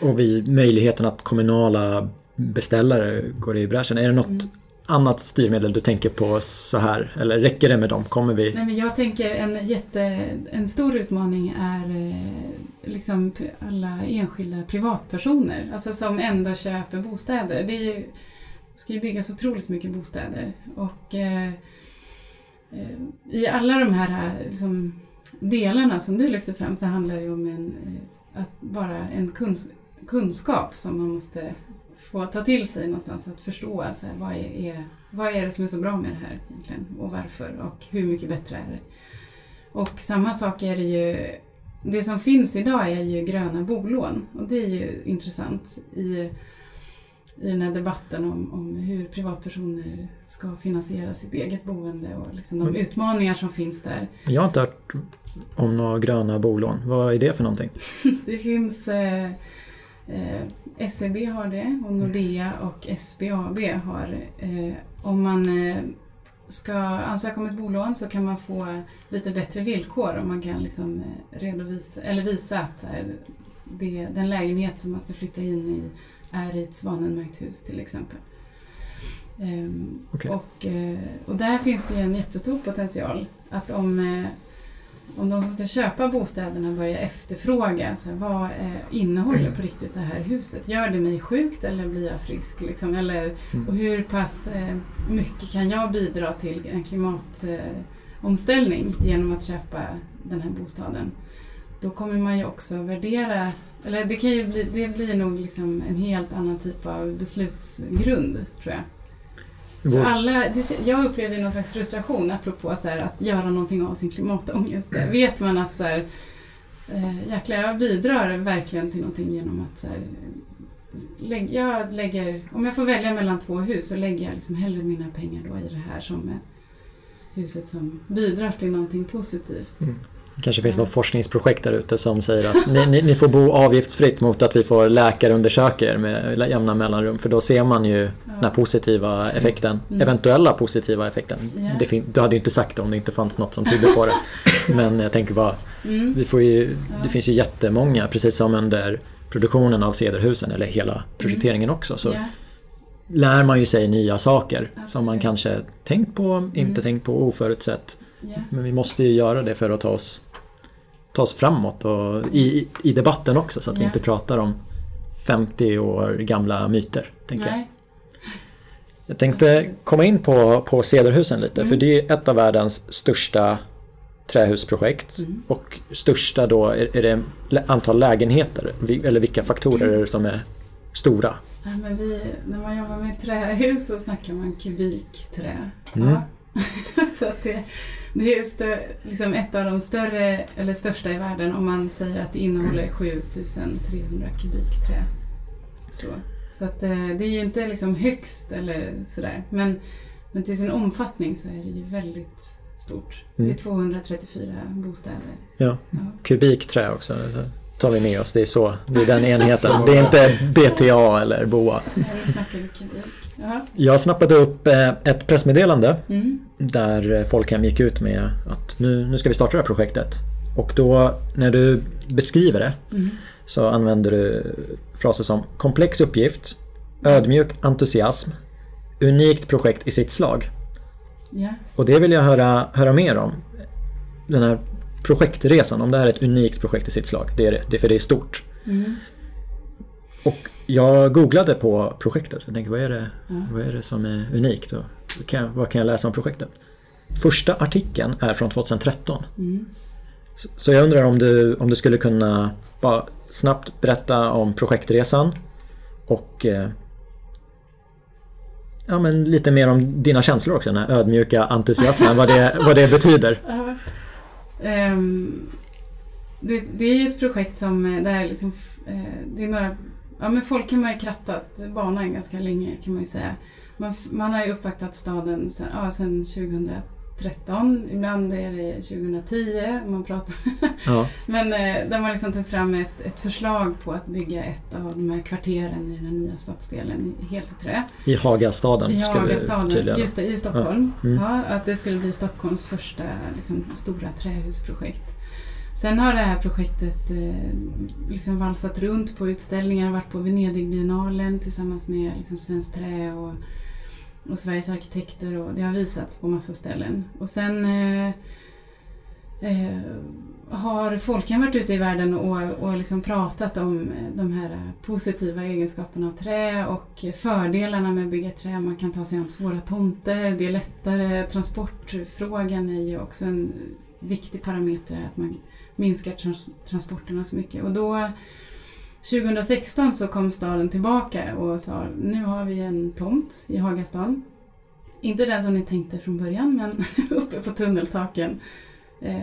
Och vi, möjligheten att kommunala beställare går i bräschen. Är det något mm annat styrmedel du tänker på så här? Eller räcker det med dem? Kommer vi... Nej, men jag tänker en, jätte, en stor utmaning är eh, liksom alla enskilda privatpersoner alltså som ändå köper bostäder. Det är ju, ska ju byggas otroligt mycket bostäder och eh, eh i alla de här eh, liksom, delarna som du lyfter fram så handlar det om en, att bara en kunskap som man måste få ta till sig någonstans, att förstå alltså, vad, är, är, vad är det som är så bra med det här egentligen och varför och hur mycket bättre är det. Och samma sak är det ju, det som finns idag är ju gröna bolån och det är ju intressant i, i den här debatten om, om hur privatpersoner ska finansiera sitt eget boende och liksom de utmaningar som finns där. Jag har inte hört om några gröna bolån. Vad är det för någonting? det finns eh, eh, SEB har det och Nordea och SBAB har. Eh, om man eh, ska ansöka om ett bolån så kan man få lite bättre villkor om man kan liksom eh, redovisa, eller visa att det, den lägenhet som man ska flytta in i är i ett svanenmärkt hus till exempel. Ehm, okay. Och, och där finns det en jättestor potential. Att om om de som ska köpa bostäderna börjar efterfråga så här, vad eh, innehåller på riktigt det här huset? Gör det mig sjukt eller blir jag frisk? Liksom? Eller, mm. Och hur pass eh, mycket kan jag bidra till en klimatomställning genom att köpa den här bostaden? Då kommer man ju också värdera, eller det, kan ju bli, det blir nog liksom en helt annan typ av beslutsgrund tror jag. För alla, jag upplever någon slags frustration apropå så här, att göra någonting av sin klimatångest. Mm. Vet man att så här, äh, jäklar, jag bidrar verkligen till någonting genom att så här, lägg, jag lägger, om jag får välja mellan två hus så lägger jag liksom hellre mina pengar då i det här som huset som bidrar till någonting positivt. Mm. Kanske finns något forskningsprojekt där ute som säger att ni, ni, ni, får bo avgiftsfritt mot att vi får läkarundersöka er med jämna mellanrum. För då ser man ju ja. den här positiva effekten, mm. eventuella positiva effekten. Ja. Du hade ju inte sagt det om det inte fanns något som tyder på det. Men jag tänker bara, mm. vi får ju, det finns ju jättemånga, precis som under produktionen av Cederhusen eller hela projekteringen mm. också. Så lär man ju sig nya saker Absolut. som man kanske tänkt på, inte mm. tänkt på, oförutsett. Yeah. Men vi måste ju göra det för att ta oss, ta oss framåt och i, i debatten också så att yeah. vi inte pratar om 50 år gamla myter. Tänker jag. jag tänkte komma in på, på Cederhusen lite mm. för det är ett av världens största trähusprojekt mm. och största då är, är det antal lägenheter eller vilka faktorer är det som är stora? Men vi, när man jobbar med trähus så snackar man kubikträ. Mm. Ja. så att det, det är stö, liksom ett av de större, eller största i världen om man säger att det innehåller 7300 kubik trä. Så. Så att, eh, det är ju inte liksom högst eller sådär. Men, men till sin omfattning så är det ju väldigt stort. Mm. Det är 234 bostäder. Ja. Ja. Kubikträ också. Tar vi med oss. Det är så. Det är den enheten. Det är inte BTA eller BOA. Snackar vi kubik? Jaha. Jag snappade upp eh, ett pressmeddelande Mm. där Folkhem gick ut med att nu, nu ska vi starta det här projektet. Och då när du beskriver det Mm. så använder du fraser som komplex uppgift, ödmjuk entusiasm, unikt projekt i sitt slag. Ja. Och det vill jag höra, höra mer om. Den här projektresan, om det här är ett unikt projekt i sitt slag. Det är det, det är för det är stort. Mm. Och jag googlade på projektet. Jag tänkte, vad är det, Ja. vad är det som är unikt? Och kan, jag- vad kan jag läsa om projektet? Första artikeln är från 2013. Mm. Så- Så jag undrar om du, om du skulle kunna bara snabbt berätta om projektresan och eh, ja, men lite mer om dina känslor också, den här ödmjuka entusiasmen, vad det, vad det betyder. Um, det, det är ju ett projekt som eh, det är, liksom, eh, det är några, ja men folk har ju krattat banan ganska länge kan man ju säga. Man, man har ju uppvaktat staden sen, ja, sen 2013, ibland är det 2010, man pratar Ja, Men eh, där man liksom tog fram ett, ett förslag på att bygga ett av de här kvarteren i den här nya stadsdelen helt i trä. I Hagastaden I Hagastaden, just det, i Stockholm. Mm. Ja, att det skulle bli Stockholms första liksom, stora trähusprojekt. Sen har det här projektet eh, liksom valsat runt på utställningar, varit på Venedigbiennalen tillsammans med liksom, Svenskt Trä och, och Sveriges arkitekter och det har visats på massa ställen. Och sen eh, eh, har folken varit ute i världen och, och liksom pratat om eh, de här positiva egenskaperna av trä och fördelarna med att bygga trä. Man kan ta sig an svåra tomter, det är lättare. Transportfrågan är ju också en viktig parameter, att man minskar trans- transporterna så mycket. Och då 2016 så kom staden tillbaka och sa nu har vi en tomt i Hagastan. Inte den som ni tänkte från början, men uppe på tunneltaken. Eh,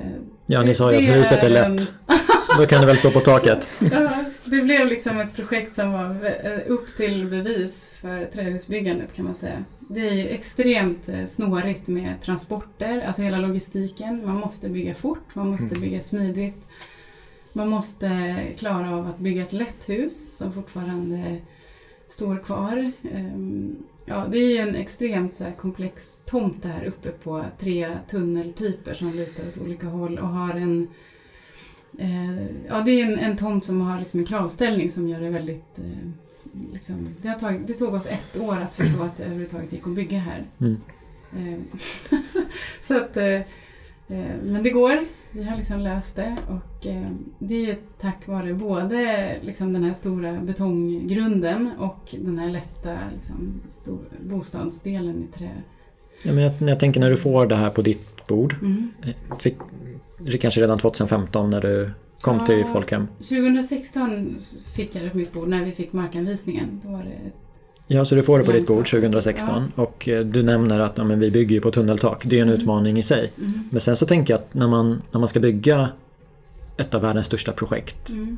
Ja, ni sa ju att huset är lätt. Då kan det väl stå på taket. Ja, det blev liksom ett projekt som var eh, upp till bevis för trähusbyggandet kan man säga. Det är ju extremt eh, snårigt med transporter, alltså hela logistiken. Man måste bygga fort, man måste Mm. bygga smidigt. Man måste klara av att bygga ett lätt hus som fortfarande står kvar. Ehm, Ja, det är ju en extremt så här, komplex tomt där uppe på tre tunnelpiper som lutar åt olika håll och har en Eh, ja, det är en, en tomt som har liksom en kravställning som gör det väldigt... Eh, liksom, det, tagit, det tog oss ett år att förstå att det överhuvudtaget gick att bygga här. Mm. Eh, så att, men det går. Vi har liksom löst det och det är tack vare både liksom den här stora betonggrunden och den här lätta liksom, stor, bostadsdelen i trä. Ja, men jag, jag tänker när du får det här på ditt bord. Mm. Fick, kanske redan 2015 när du kom Ja. till Folkhem. 2016 fick jag det på mitt bord när vi fick markanvisningen. Då var det Ja, så du får det på ditt bord Långt. 2016 och eh, du nämner att ja, men vi bygger ju på tunneltak. Det är en Mm. utmaning i sig. Mm. Men sen så tänker jag att när man, när man ska bygga ett av världens största projekt Mm.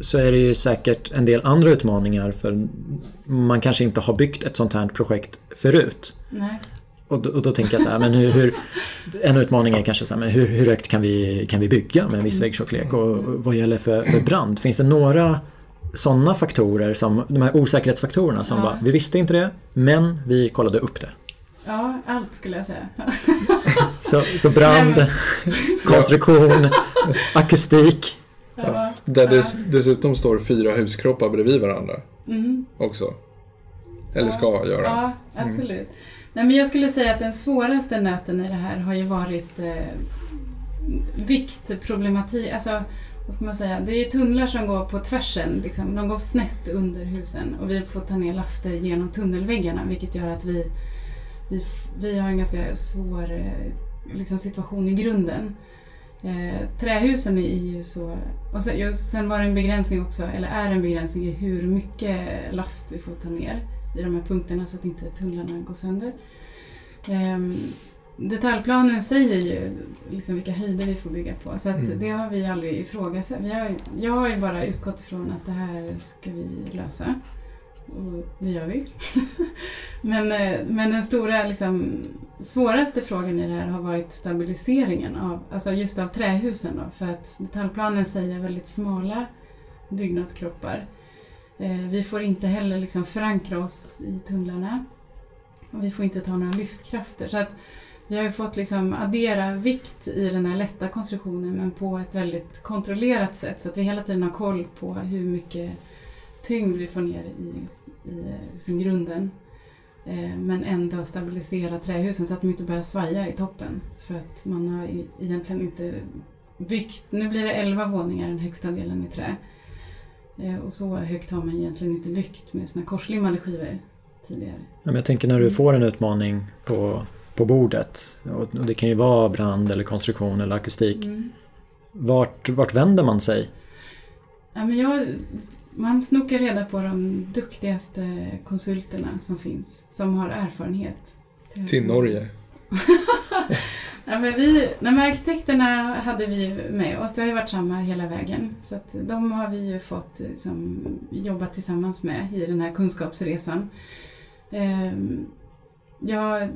så är det ju säkert en del andra utmaningar för man kanske inte har byggt ett sånt här projekt förut. Nej. Och då, och då tänker jag så här, men hur, hur, en utmaning är kanske så här, men hur, hur högt kan vi, kan vi bygga med en viss väggtjocklek och, och vad gäller för, för brand? Finns det några sådana faktorer, som, de här osäkerhetsfaktorerna som Ja. bara, vi visste inte det, men vi kollade upp det. Ja, allt skulle jag säga. Så, så brand, Nej, konstruktion, akustik. Ja. Där dess, dessutom står fyra huskroppar bredvid varandra Mm. också. Eller Ja. ska göra. Ja, absolut. Nej, men jag skulle säga att den svåraste nöten i det här har ju varit eh, viktproblematik. Alltså, vad ska man säga? Det är tunnlar som går på tvärsen. Liksom. De går snett under husen och vi får ta ner laster genom tunnelväggarna vilket gör att vi, vi, vi har en ganska svår eh, liksom, situation i grunden. Eh, trähusen är ju så... Och sen, just, sen var det en begränsning också, eller är en begränsning i hur mycket last vi får ta ner i de här punkterna så att inte tunnlarna går sönder. Ehm, detaljplanen säger ju liksom vilka höjder vi får bygga på så Mm. det har vi aldrig ifrågasatt. Vi har, jag har ju bara utgått från att det här ska vi lösa. och det gör vi. men, eh, men den stora, liksom, svåraste frågan i det här har varit stabiliseringen av, alltså just av trähusen. Då, för att detaljplanen säger väldigt smala byggnadskroppar. Eh, vi får inte heller liksom förankra oss i tunnlarna. Och vi får inte ta några lyftkrafter. Så att vi har ju fått liksom addera vikt i den här lätta konstruktionen men på ett väldigt kontrollerat sätt så att vi hela tiden har koll på hur mycket tyngd vi får ner i, i eh, liksom grunden. Eh, men ändå stabilisera trähusen så att de inte börjar svaja i toppen. För att man har e-, egentligen inte byggt, nu blir det 11 våningar den högsta delen i trä. Eh, och så högt har man egentligen inte byggt med såna korslimmade skivor tidigare. Ja, men jag tänker när du får en utmaning på, på bordet och det kan ju vara brand eller konstruktion eller akustik. Mm. Vart, vart vänder man sig? Ja, men jag, man snokar reda på de duktigaste konsulterna som finns, som har erfarenhet. Till Norge? ja, men vi, nej, arkitekterna hade vi med oss, det har ju varit samma hela vägen. Så att de har vi ju fått eh, liksom, jobba tillsammans med i den här kunskapsresan. Ehm, ja,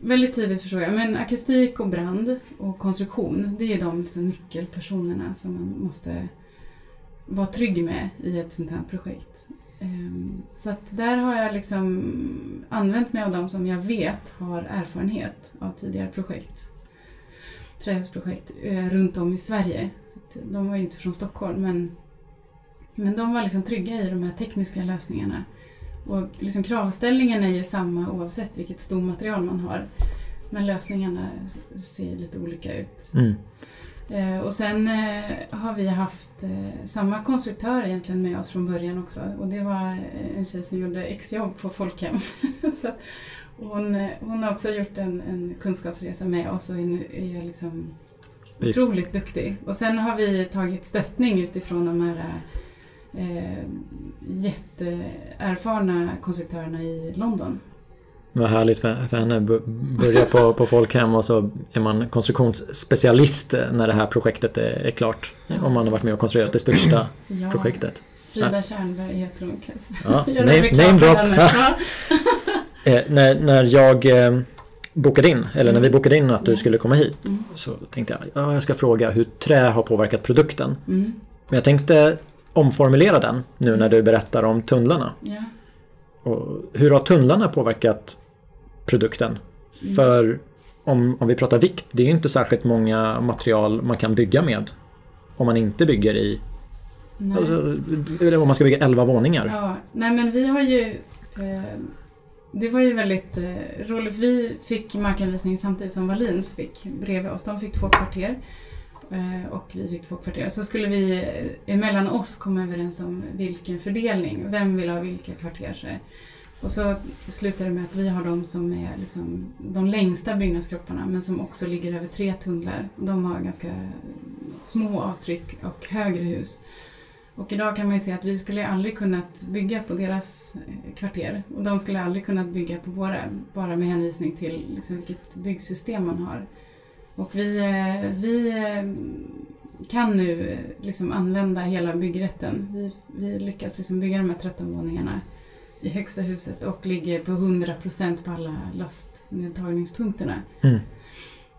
väldigt tidigt förstår jag, men akustik och brand och konstruktion, det är de liksom nyckelpersonerna som man måste vara trygg med i ett sånt här projekt. Ehm, så att där har jag liksom använt mig av de som jag vet har erfarenhet av tidigare projekt. Trähusprojekt eh, runt om i Sverige. Så de var ju inte från Stockholm men, men de var liksom trygga i de här tekniska lösningarna. Och liksom kravställningen är ju samma oavsett vilket stomaterial man har. Men lösningarna ser lite olika ut. Mm. Eh, och sen eh, har vi haft eh, samma konstruktör egentligen med oss från början också och det var en tjej som gjorde exjobb på Folkhem. så hon, hon har också gjort en, en kunskapsresa med oss och är, är liksom otroligt duktig. Och sen har vi tagit stöttning utifrån de här eh, jätteerfarna konstruktörerna i London vad härligt för, för henne. Börja på, på Folkhem och så är man konstruktionsspecialist när det här projektet är, är klart. Om man har varit med och konstruerat det största ja. projektet. Frida ja. Tjärnberg heter hon kanske. Ja, name, name drop. eh, när, när jag eh, bokade in, eller när vi bokade in att du skulle komma hit mm. så tänkte jag ja, jag ska fråga hur trä har påverkat produkten. Mm. Men jag tänkte omformulera den nu när du berättar om tunnlarna. Ja. Och hur har tunnlarna påverkat produkten? Mm. För om, om vi pratar vikt, det är ju inte särskilt många material man kan bygga med. Om man inte bygger i... Alltså, om man ska bygga 11 våningar. Ja, nej men vi har ju... Eh, det var ju väldigt eh, roligt. Vi fick markanvisning samtidigt som Wallins fick bredvid oss. De fick två kvarter. Eh, och vi fick två kvarter. Så skulle vi eh, emellan oss komma överens om vilken fördelning, vem vill ha vilka kvarter. Och så slutar det med att vi har de som är liksom de längsta byggnadskropparna men som också ligger över tre tunnlar. De har ganska små avtryck och högre hus. Och idag kan man ju se att vi skulle aldrig kunnat bygga på deras eh, kvarter och de skulle aldrig kunnat bygga på våra bara med hänvisning till liksom vilket byggsystem man har. Och vi, eh, vi eh, kan nu liksom använda hela byggrätten. Vi, vi lyckas liksom bygga de här 13 våningarna i högsta huset och ligger på 100% på alla lastnedtagningspunkterna. Mm.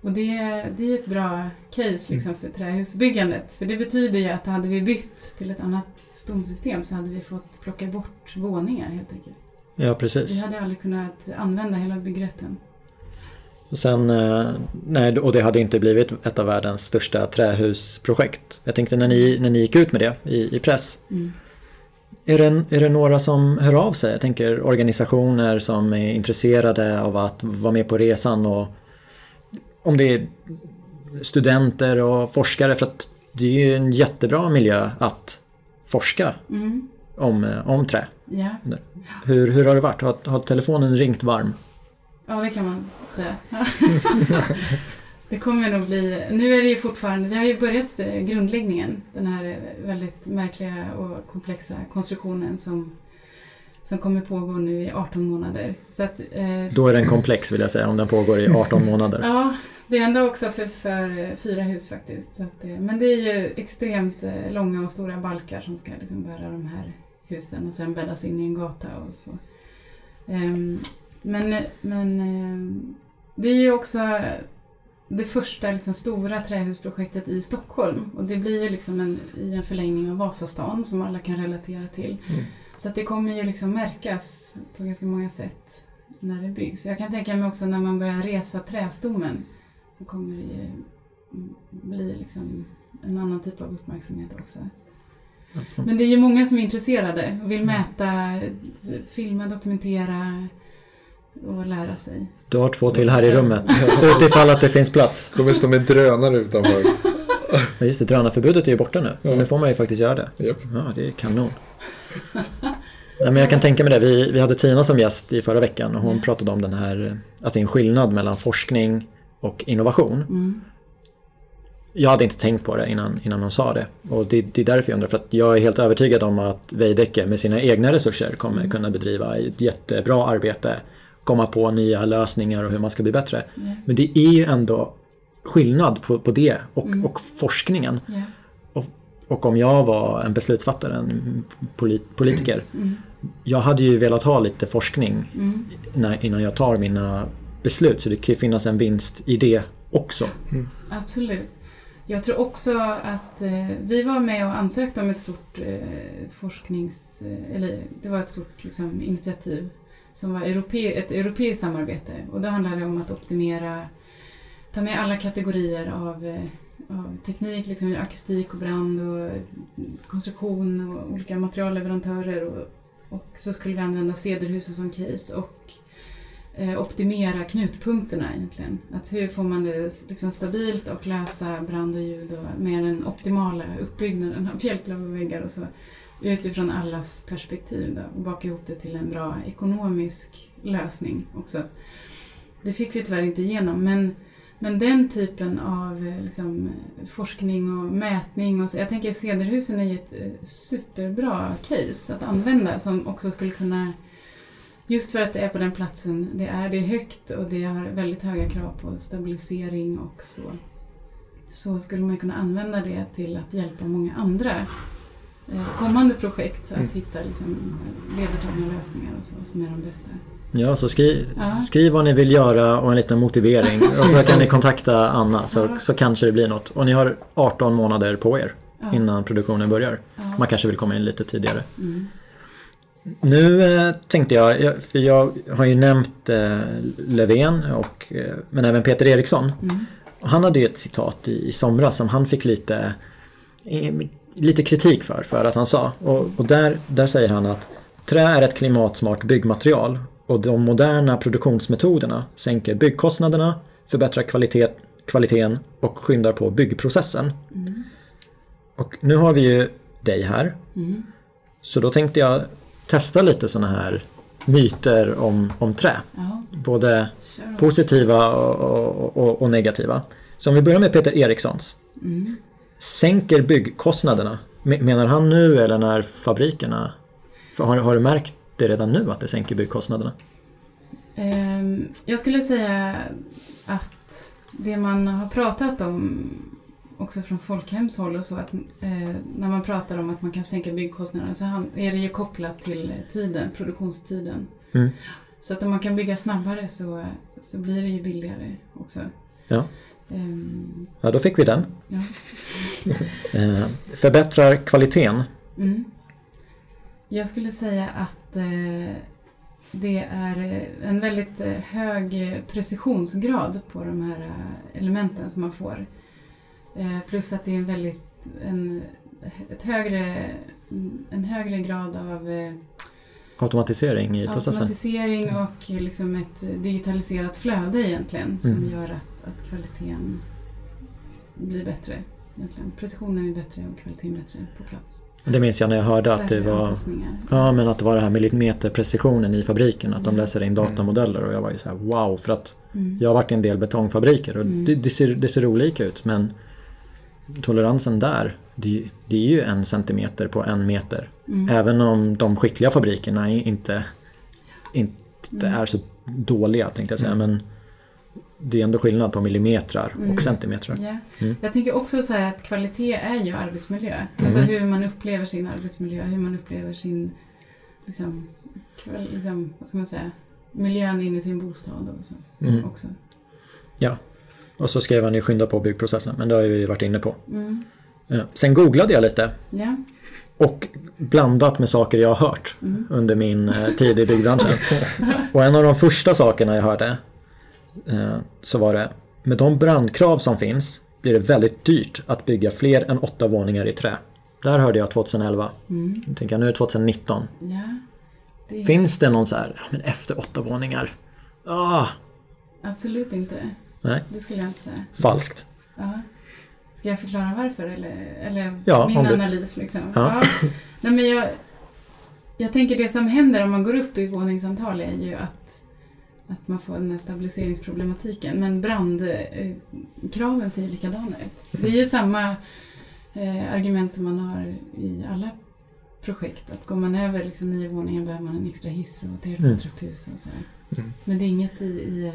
Och det, det är ett bra case liksom för trähusbyggandet. För det betyder ju att hade vi bytt till ett annat stomsystem så hade vi fått plocka bort våningar helt enkelt. Ja, precis. Vi hade aldrig kunnat använda hela byggrätten. Sen, eh, nej, och det hade inte blivit ett av världens största trähusprojekt. Jag tänkte när ni, när ni gick ut med det i, i press. Mm. Är, det, är det några som hör av sig? Jag tänker organisationer som är intresserade av att vara med på resan och om det är studenter och forskare för att det är ju en jättebra miljö att forska mm. om, om trä. Ja. Hur, hur har det varit? Har, har telefonen ringt varm? Ja, det kan man säga. det kommer nog bli... Nu är det ju fortfarande... Vi har ju börjat eh, grundläggningen. Den här eh, väldigt märkliga och komplexa konstruktionen som, som kommer pågå nu i 18 månader. Så att, eh, Då är den komplex vill jag säga, om den pågår i 18 månader. ja, det är ändå också för, för eh, fyra hus faktiskt. Så att, men det är ju extremt långa och stora balkar som ska liksom bära de här husen och sen bäddas in i en gata och så. Ehm, men men ehm, det är ju också det första liksom, stora trähusprojektet i Stockholm och det blir ju liksom en, i en förlängning av Vasastan som alla kan relatera till. Mm. Så det kommer ju liksom märkas på ganska många sätt när det byggs. Jag kan tänka mig också när man börjar resa trästommen så kommer det ju bli liksom en annan typ av uppmärksamhet också. Men det är ju många som är intresserade och vill mäta, filma, dokumentera och lära sig. Du har två till här i rummet. Utifall att det finns plats. Kommer stå med drönare utanför. Ja, just det, drönarförbudet är ju borta nu. Ja. Nu får man ju faktiskt göra det. Japp. Ja, det är kanon. Nej, men jag kan tänka mig det. Vi, vi hade Tina som gäst i förra veckan och hon Mm. pratade om den här att det är en skillnad mellan forskning och innovation. Mm. Jag hade inte tänkt på det innan, innan hon sa det. Och det, det är därför jag undrar. För att jag är helt övertygad om att Veidekke med sina egna resurser kommer Mm. kunna bedriva ett jättebra arbete. Komma på nya lösningar och hur man ska bli bättre. Ja. Men det är ju ändå skillnad på, på det och, Mm. och forskningen. Ja. Och, och om jag var en beslutsfattare, en polit, politiker. Mm. Jag hade ju velat ha lite forskning Mm. när, innan jag tar mina beslut. Så det kan ju finnas en vinst i det också. Absolut. Jag tror också att eh, vi var med och ansökte om ett stort eh, forsknings... Eh, eller det var ett stort liksom, initiativ som var europe, ett europeiskt samarbete. Och då handlade det om att optimera, ta med alla kategorier av, eh, av teknik, liksom akustik och brand och konstruktion och olika materialleverantörer. Och, och så skulle vi använda Cederhuset som case och eh, optimera knutpunkterna egentligen. Att hur får man det liksom stabilt och lösa brand och ljud och med den optimala uppbyggnaden av fjällklav och väggar och så utifrån allas perspektiv då, och baka ihop det till en bra ekonomisk lösning också. Det fick vi tyvärr inte igenom men, men den typen av eh, liksom, forskning och mätning och så, jag tänker Cederhusen är ju ett eh, superbra case att använda som också skulle kunna Just för att det är på den platsen det är. Det är högt och det har väldigt höga krav på stabilisering och så. Så skulle man kunna använda det till att hjälpa många andra kommande projekt att Mm. hitta liksom, vedertagna lösningar och så som är de bästa. Ja, så skri, Ja. skriv vad ni vill göra och en liten motivering. Och så kan ni kontakta Anna så, Ja. så kanske det blir något. Och ni har 18 månader på er Ja. innan produktionen börjar. Ja. Man kanske vill komma in lite tidigare. Mm. Nu eh, tänkte jag, jag, för jag har ju nämnt eh, Löfven och, eh, men även Peter Eriksson. Mm. Och han hade ju ett citat i, i somras som han fick lite, eh, lite kritik för, för att han sa. Och, och där, där säger han att trä är ett klimatsmart byggmaterial och de moderna produktionsmetoderna sänker byggkostnaderna, förbättrar kvalitet, kvaliteten och skyndar på byggprocessen. Mm. Och nu har vi ju dig här. Mm. Så då tänkte jag testa lite sådana här myter om, om trä. Ja, Både då. positiva och, och, och negativa. Så om vi börjar med Peter Erikssons. Mm. Sänker byggkostnaderna? Me- Menar han nu eller när fabrikerna... Har, har du märkt det redan nu att det sänker byggkostnaderna? Ehm, Jag skulle säga att det man har pratat om också från folkhemshåll och så att eh, när man pratar om att man kan sänka byggkostnaderna så är det ju kopplat till tiden, produktionstiden. Mm. Så att om man kan bygga snabbare så, så blir det ju billigare också. Ja. Ehm, Ja, då fick vi den. ja. Eh, förbättrar kvaliteten. Mm. Jag skulle säga att eh, det är en väldigt eh, hög precisionsgrad på de här eh, elementen som man får. Eh, plus att det är en väldigt en, ett högre, en högre grad av eh, Automatisering i processen. automatisering och liksom ett digitaliserat flöde egentligen som Mm. gör att, att kvaliteten blir bättre. Egentligen. Precisionen är bättre och kvaliteten bättre på plats. Det minns jag när jag hörde att det var... Ja, men att det var det här millimeterprecisionen i fabriken. Att de Mm. läser in datamodeller och jag var ju så här wow. För att Mm. jag har varit i en del betongfabriker och Mm. det, det, ser, det ser olika ut. Men toleransen där, det, det är ju en centimeter på en meter. Mm. Även om de skickliga fabrikerna inte, inte Mm. är så dåliga tänkte jag säga. Men det är ändå skillnad på millimetrar Mm. och centimetrar. Ja. Mm. Jag tänker också så här att kvalitet är ju arbetsmiljö. Alltså Mm. hur man upplever sin arbetsmiljö, hur man upplever sin, liksom, liksom vad ska man säga, miljön inne i sin bostad och så Mm. också. Och så skrev han ju skynda på byggprocessen, men det har vi varit inne på. Mm. Ja. Sen googlade jag lite Ja. och blandat med saker jag har hört Mm. under min eh, tid i byggbranschen. och en av de första sakerna jag hörde så var det med de brandkrav som finns blir det väldigt dyrt att bygga fler än åtta våningar i trä. Där hörde jag 2011. Mm. Jag tänker nu är det 2019. Ja. Det är Finns det någon så här, ja, men efter åtta våningar? Ah, Absolut inte. nej, Det skulle jag inte säga. falskt. Ja. Ska jag förklara varför eller, eller Ja, min du- analys liksom? Ja. Nej, men jag, jag tänker det som händer om man går upp i våningsantal är ju att, att man får den här stabiliseringsproblematiken. Men brandkraven ser ju likadana ut. Det är ju samma eh, argument som man har i alla projekt. Att går man över liksom nio våningar behöver man en extra hiss och ett Mm. trapphus och sådär. Mm. Men det är inget i, i,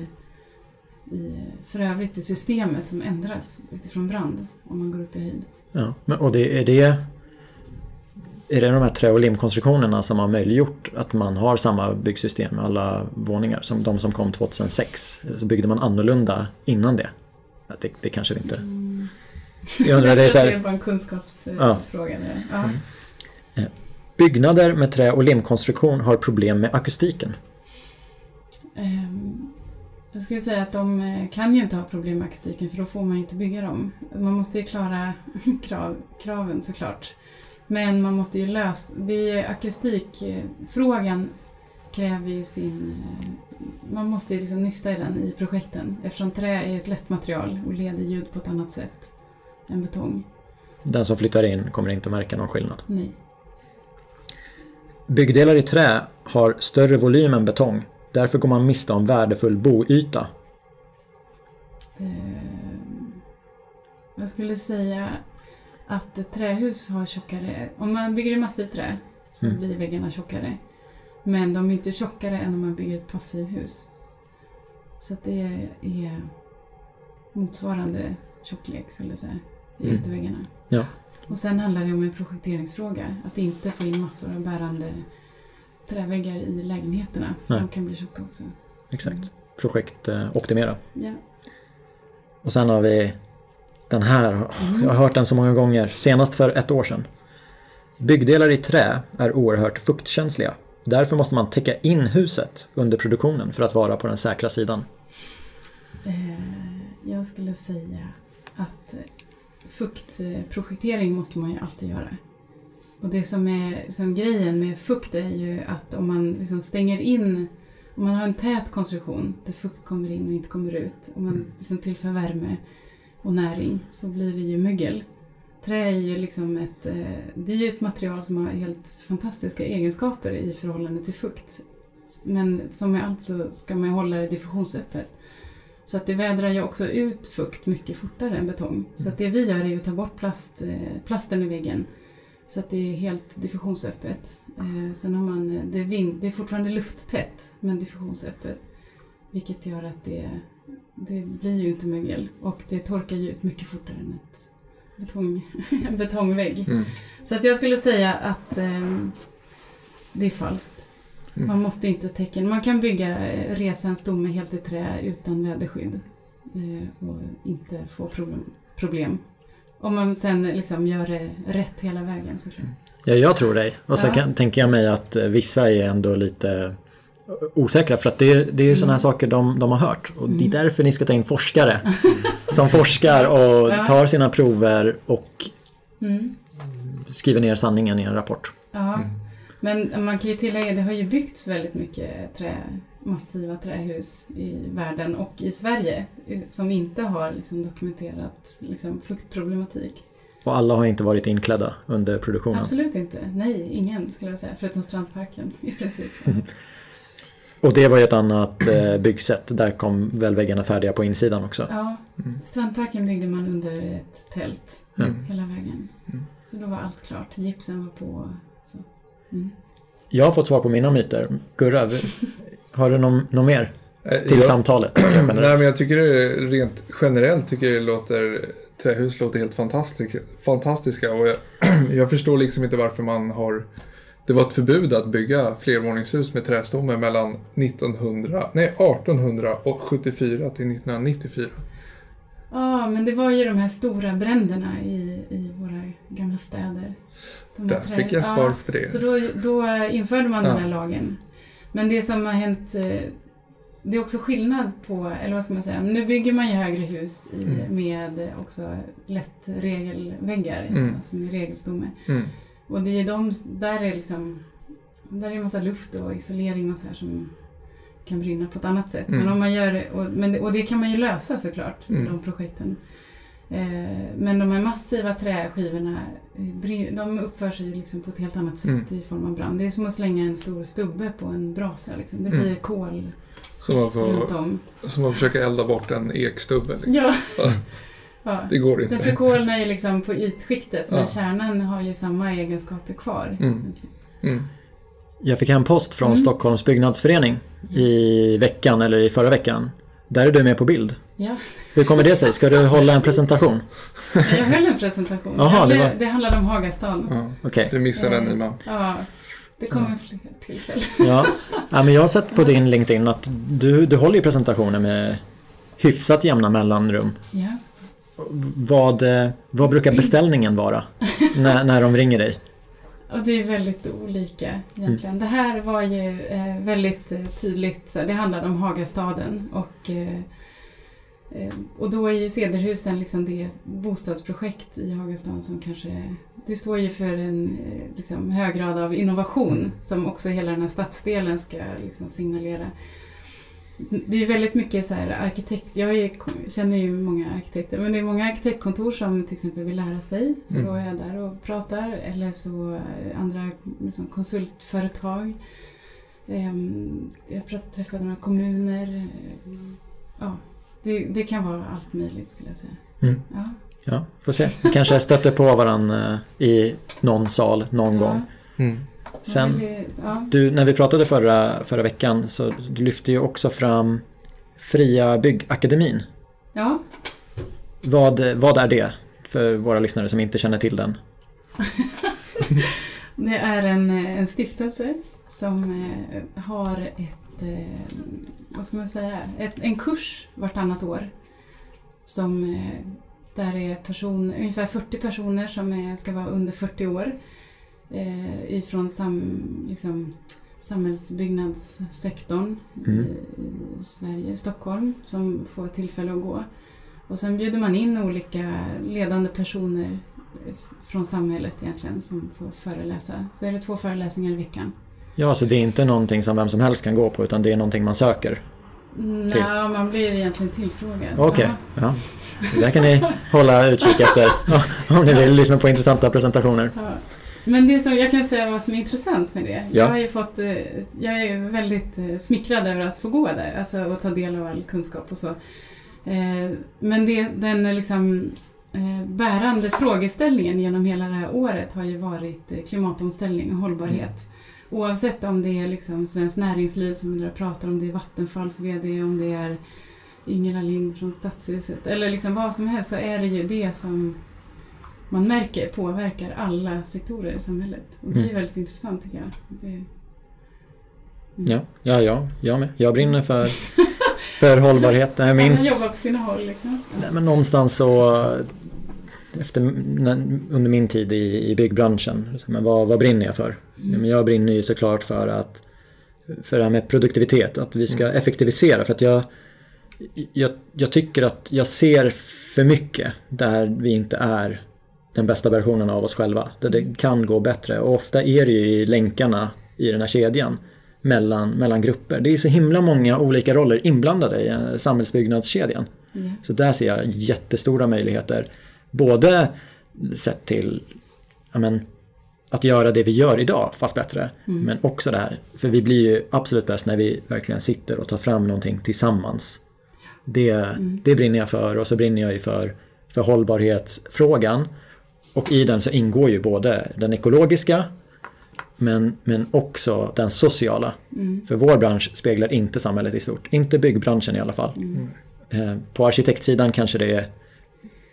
i, för övrigt i systemet som ändras utifrån brand om man går upp i höjd. Ja, men, och det, är det är det de här trä och limkonstruktionerna som har möjliggjort att man har samma byggsystem med alla våningar som de som kom 2006? Så byggde man annorlunda innan det? Det, det kanske det inte... Mm. Jag Jag, undrar, tror det är så det här, är bara en kunskapsfråga. Ja. Ja. Ja. byggnader med trä och limkonstruktion har problem med akustiken. Ehm, Jag skulle säga att de eh, kan ju inte ha problem med akustiken för då får man inte bygga dem. Man måste ju klara krav, kraven såklart. Men man måste ju lösa... Det är akustikfrågan kräver ju sin... eh, Man måste ju liksom nysta i den i projekten eftersom trä är ett lätt material och leder ljud på ett annat sätt än betong. Den som flyttar in kommer inte märka någon skillnad. Nej. Byggdelar i trä har större volym än betong. Därför går man miste om värdefull boyta. Ehm, Jag skulle säga att ett trähus har tjockare... Om man bygger i massivt trä så Mm. blir väggarna tjockare. Men de är inte tjockare än om man bygger ett passivhus. Så det är motsvarande tjocklek skulle jag säga i Mm. ytterväggarna. Ja. Och sen handlar det om en projekteringsfråga. Att inte få in massor av bärande träväggar i lägenheterna. Nej. de kan bli tjocka också. Exakt. Mm. Projekt eh, optimera. Ja. Och sen har vi den här. Jag har hört den så många gånger. Senast för ett år sedan. Byggdelar i trä är oerhört fuktkänsliga. Därför måste man täcka in huset under produktionen för att vara på den säkra sidan. Eh, Jag skulle säga att eh, fuktprojektering måste man ju alltid göra. Och det som är som grejen med fukt är ju att om man liksom stänger in, om man har en tät konstruktion där fukt kommer in och inte kommer ut, om man liksom tillför värme och näring så blir det ju mögel. Trä är ju liksom ett, eh, det är ju ett material som har helt fantastiska egenskaper i förhållande till fukt. Men som med allt så ska man ju hålla det diffusionsöppet. Så att det vädrar ju också ut fukt mycket fortare än betong. Så att det vi gör är ju att ta bort plast, eh, plasten i väggen. Så att det är helt diffusionsöppet. Eh, sen har man, det är, vind, det är fortfarande lufttätt men diffusionsöppet. Vilket gör att det, det blir ju inte mögel och det torkar ju ut mycket fortare än ett betong, en betongvägg. Mm. Så att jag skulle säga att ehm, det är falskt. Mm. Man måste inte täcka in. Man kan bygga eh, resa en stomme helt i trä utan väderskydd eh, och inte få problem. problem. Om man sen liksom gör det rätt hela vägen såklart. Ja, jag tror dig. Och så Ja. kan, tänker jag mig att eh, vissa är ändå lite osäkra för att det är, det är ju sådana här saker de, de har hört. Och det är Mm. därför ni ska ta in forskare som forskar och tar sina prover och Mm. skriver ner sanningen i en rapport. Ja. Men man kan ju tillägga, det har ju byggts väldigt mycket trä, massiva trähus i världen och i Sverige eh, som inte har liksom dokumenterat liksom fuktproblematik. Och alla har inte varit inklädda under produktionen. Absolut inte. Nej, ingen skulle jag säga. Förutom strandparken i princip. Och det var ju ett annat eh, byggsätt. Där kom väl väggarna färdiga på insidan också. Ja, strandparken byggde man under ett tält Mm. hela vägen. Mm. Så då var allt klart. Gipsen var på. Så. Mm. Jag har fått svar på mina myter. Gurra, har du någon, någon mer? Eh, till jag- samtalet? Nej, men jag tycker det rent generellt tycker jag det låter trähus låter helt fantastisk, fantastiska och jag, jag förstår liksom inte varför man har det var ett förbud att bygga flervåningshus med trästomme mellan 1900, nej 1874 till 1994. Ja, men det var ju de här stora bränderna i, i våra gamla städer. De Där trä- fick jag Ja, svar på det. Så då, då införde man den Ja. här lagen. Men det som har hänt, eh, det är också skillnad på, eller vad ska man säga, nu bygger man ju högre hus i, Mm. med också lätt regelväggar, Mm. alltså med regelstomme. Mm. Och det är de, där är liksom, där är en massa luft och isolering och så här som kan brinna på ett annat sätt. Mm. Men om man gör och, men, det- och det kan man ju lösa såklart, Mm. de projekten. Eh, men de här massiva träskivorna, eh, de uppför sig liksom på ett helt annat sätt Mm. i form av brand. Det är som att slänga en stor stubbe på en brasa. Liksom. Det Mm. blir kol Som man, får, om. som man försöker elda bort en ekstubbe. Liksom. Ja. Ja. Det går Den inte. förkolnar ju liksom på ytskiktet men Ja. kärnan har ju samma egenskaper kvar. Mm. Mm. Jag fick hem post från Mm. Stockholms byggnadsförening i veckan eller i förra veckan. Där är du med på bild. Ja. Hur kommer det sig? Ska du hålla en presentation? Jag höll en presentation. Jaha, Ja, det var- det handlade om Hagastaden. Ja. Okej. Du missade den Nima. Ja, det kommer fler tillfällen. Ja. ja, men jag har sett på din LinkedIn att du, du håller ju presentationer med hyfsat jämna mellanrum. Ja. Vad, eh, vad brukar beställningen vara när, när de ringer dig? Och det är väldigt olika egentligen. Det här var ju eh, väldigt eh, tydligt, det handlade om Hagastaden och, och då är ju Cederhusen liksom det bostadsprojekt i Hagastaden som kanske, det står ju för en liksom, hög grad av innovation som också hela den här stadsdelen ska liksom, signalera. Det är väldigt mycket så här arkitekt, jag är, känner ju många arkitekter, men det är många arkitektkontor som till exempel vill lära sig, så Mm. då är jag där och pratar, eller så eh, andra liksom, konsultföretag. Ehm, Jag träffade några kommuner. ehm, Ja, det, det kan vara allt möjligt skulle jag säga. Mm. Ja. Ja, får se. Vi kanske stöter på varandra i någon sal någon gång. Mm. Sen, ju- ja. du, när vi pratade förra, förra veckan så du lyfte ju också fram Fria Byggakademin. ja, Vad, vad är det för våra lyssnare som inte känner till den? det är en, en stiftelse som eh, har ett, eh, vad ska man säga, ett, en kurs vartannat år. Som, eh, där är person, ungefär 40 personer som är, ska vara under 40 år. Eh, ifrån sam, liksom, samhällsbyggnadssektorn Mm. i, Sverige, Stockholm, som får tillfälle att gå. Och sen bjuder man in olika ledande personer från samhället egentligen som får föreläsa. Så är det två föreläsningar i veckan. Ja, så det är inte någonting som vem som helst kan gå på utan det är någonting man söker. Mm, Till. Ja, man blir egentligen tillfrågad. Okej, Ja. ja. Där kan ni hålla utkik efter om ni vill lyssna på intressanta presentationer. Ja. Men det som jag kan säga vad som är intressant med det. Ja. Jag har ju fått, eh, jag är väldigt eh, smickrad över att få gå där, alltså och ta del av all kunskap och så. Eh, Men det, den liksom bärande frågeställningen genom hela det här året har ju varit klimatomställning och hållbarhet. Oavsett om det är liksom Svenskt Näringsliv som vi pratar om, det är Vattenfalls VD, om det är Ingela Lind från Stadshuset eller liksom vad som helst så är det ju det som man märker påverkar alla sektorer i samhället. Och det är Mm. väldigt intressant tycker jag. Det, mm. Ja, ja, ja, jag med. Jag brinner för, för hållbarhet. Jag Man minns... jobbar på sina håll liksom. Nej, men någonstans så efter, under min tid i, i byggbranschen, men vad, vad brinner jag för? Men jag brinner ju såklart för att för det här med produktivitet, att vi ska effektivisera. För att jag, jag, jag tycker att jag ser för mycket där vi inte är den bästa versionen av oss själva. Där det kan gå bättre. Och ofta är det ju i länkarna i den här kedjan mellan, mellan grupper. Det är så himla många olika roller inblandade i eh, samhällsbyggnadskedjan. Ja. Så där ser jag jättestora möjligheter. Både sett till men, att göra det vi gör idag fast bättre. Men också det här, för vi blir ju absolut bäst när vi verkligen sitter och tar fram någonting tillsammans. Det, det brinner jag för och så brinner jag ju för, för hållbarhetsfrågan. Och i den så ingår ju både den ekologiska Men, men också den sociala. Mm. För vår bransch speglar inte samhället i stort. Inte byggbranschen i alla fall. Mm. Eh, På arkitektsidan kanske det är,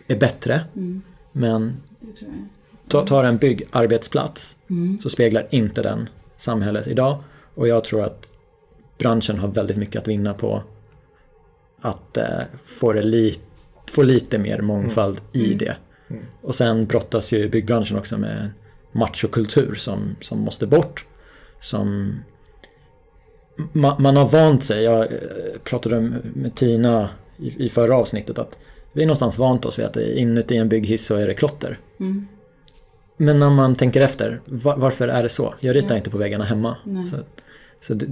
är bättre. Mm. Men jag. ta, tar en byggarbetsplats Mm. så speglar inte den samhället idag. Och jag tror att branschen har väldigt mycket att vinna på att eh, få, det li, få lite mer mångfald i Mm. det. Mm. Och sen brottas ju byggbranschen också med machokultur som, som måste bort. Som ma, man har vant sig, jag eh, pratade med Tina i, i förra avsnittet att vi är någonstans vant oss vid att inuti en bygghiss så är det klotter. Mm. Men när man tänker efter, va- varför är det så? Jag ritar Ja. inte på väggarna hemma. Så, så, det,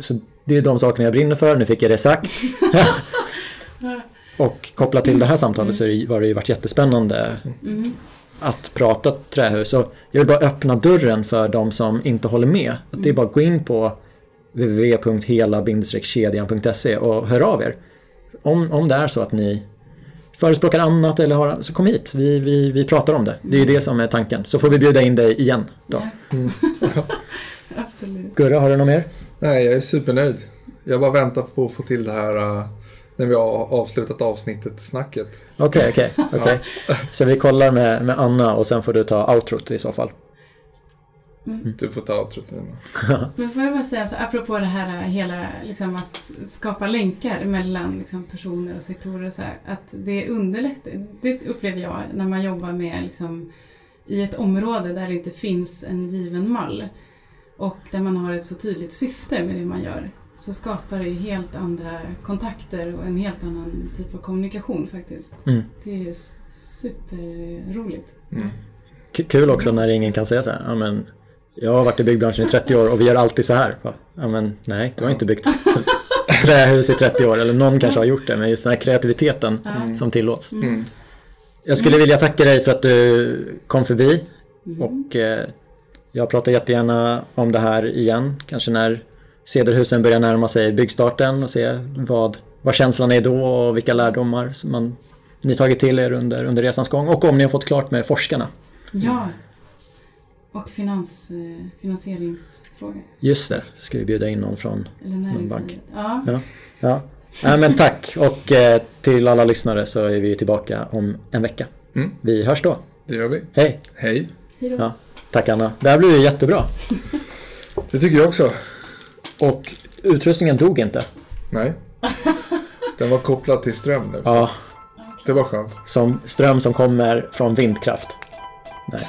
så det är de sakerna jag brinner för, nu fick jag det sagt. Och kopplat till det här samtalet så har det ju varit jättespännande Mm. att prata trähus. Och jag vill bara öppna dörren för de som inte håller med. Att det är bara att gå in på www.hela-kedjan.se och hör av er. Om, om det är så att ni förespråkar annat eller har, så kom hit. Vi, vi, vi pratar om det. Det är ju det som är tanken. Så får vi bjuda in dig igen då. Ja. Absolut. Gurra, har du något mer? Nej, jag är supernöjd. Jag bara väntar på att få till det här äh, när vi har avslutat avsnittet, snacket. Okej, okej. okej. Så vi kollar med, med Anna och sen får du ta outrot i så fall. Du får ta outrot nu. Men får jag bara säga så apropå det här hela liksom att skapa länkar mellan liksom, personer och sektorer och så här, att det underlättar. Det upplever jag när man jobbar med liksom, i ett område där det inte finns en given mall och där man har ett så tydligt syfte med det man gör så skapar det helt andra kontakter och en helt annan typ av kommunikation faktiskt. Mm. Det är superroligt. Mm. Kul också när ingen kan säga så här, men jag har varit i byggbranschen i 30 år och vi gör alltid så här. Ja men nej, du har inte byggt trähus i 30 år eller någon kanske har gjort det men just den här kreativiteten Ja. som tillåts. Mm. Jag skulle vilja tacka dig för att du kom förbi Mm. och eh, jag pratar jättegärna om det här igen. Kanske när Cederhusen börjar närma sig byggstarten och se vad, vad känslan är då och vilka lärdomar som man, ni tagit till er under, under resans gång och om ni har fått klart med forskarna. Ja. Och finans, eh, finansieringsfrågor. Just det, ska vi bjuda in någon från Eller bank. Ja. Ja, ja. Nej, men tack och eh, till alla lyssnare så är vi tillbaka om en vecka. Mm. Vi hörs då. Det gör vi. Hej! Hej. Hej då. Ja, tack Anna. Det här blev ju jättebra. Det tycker jag också. Och utrustningen dog inte. Nej. Den var kopplad till ström nu. så Ja, Det var skönt. som ström som kommer från vindkraft. Nej.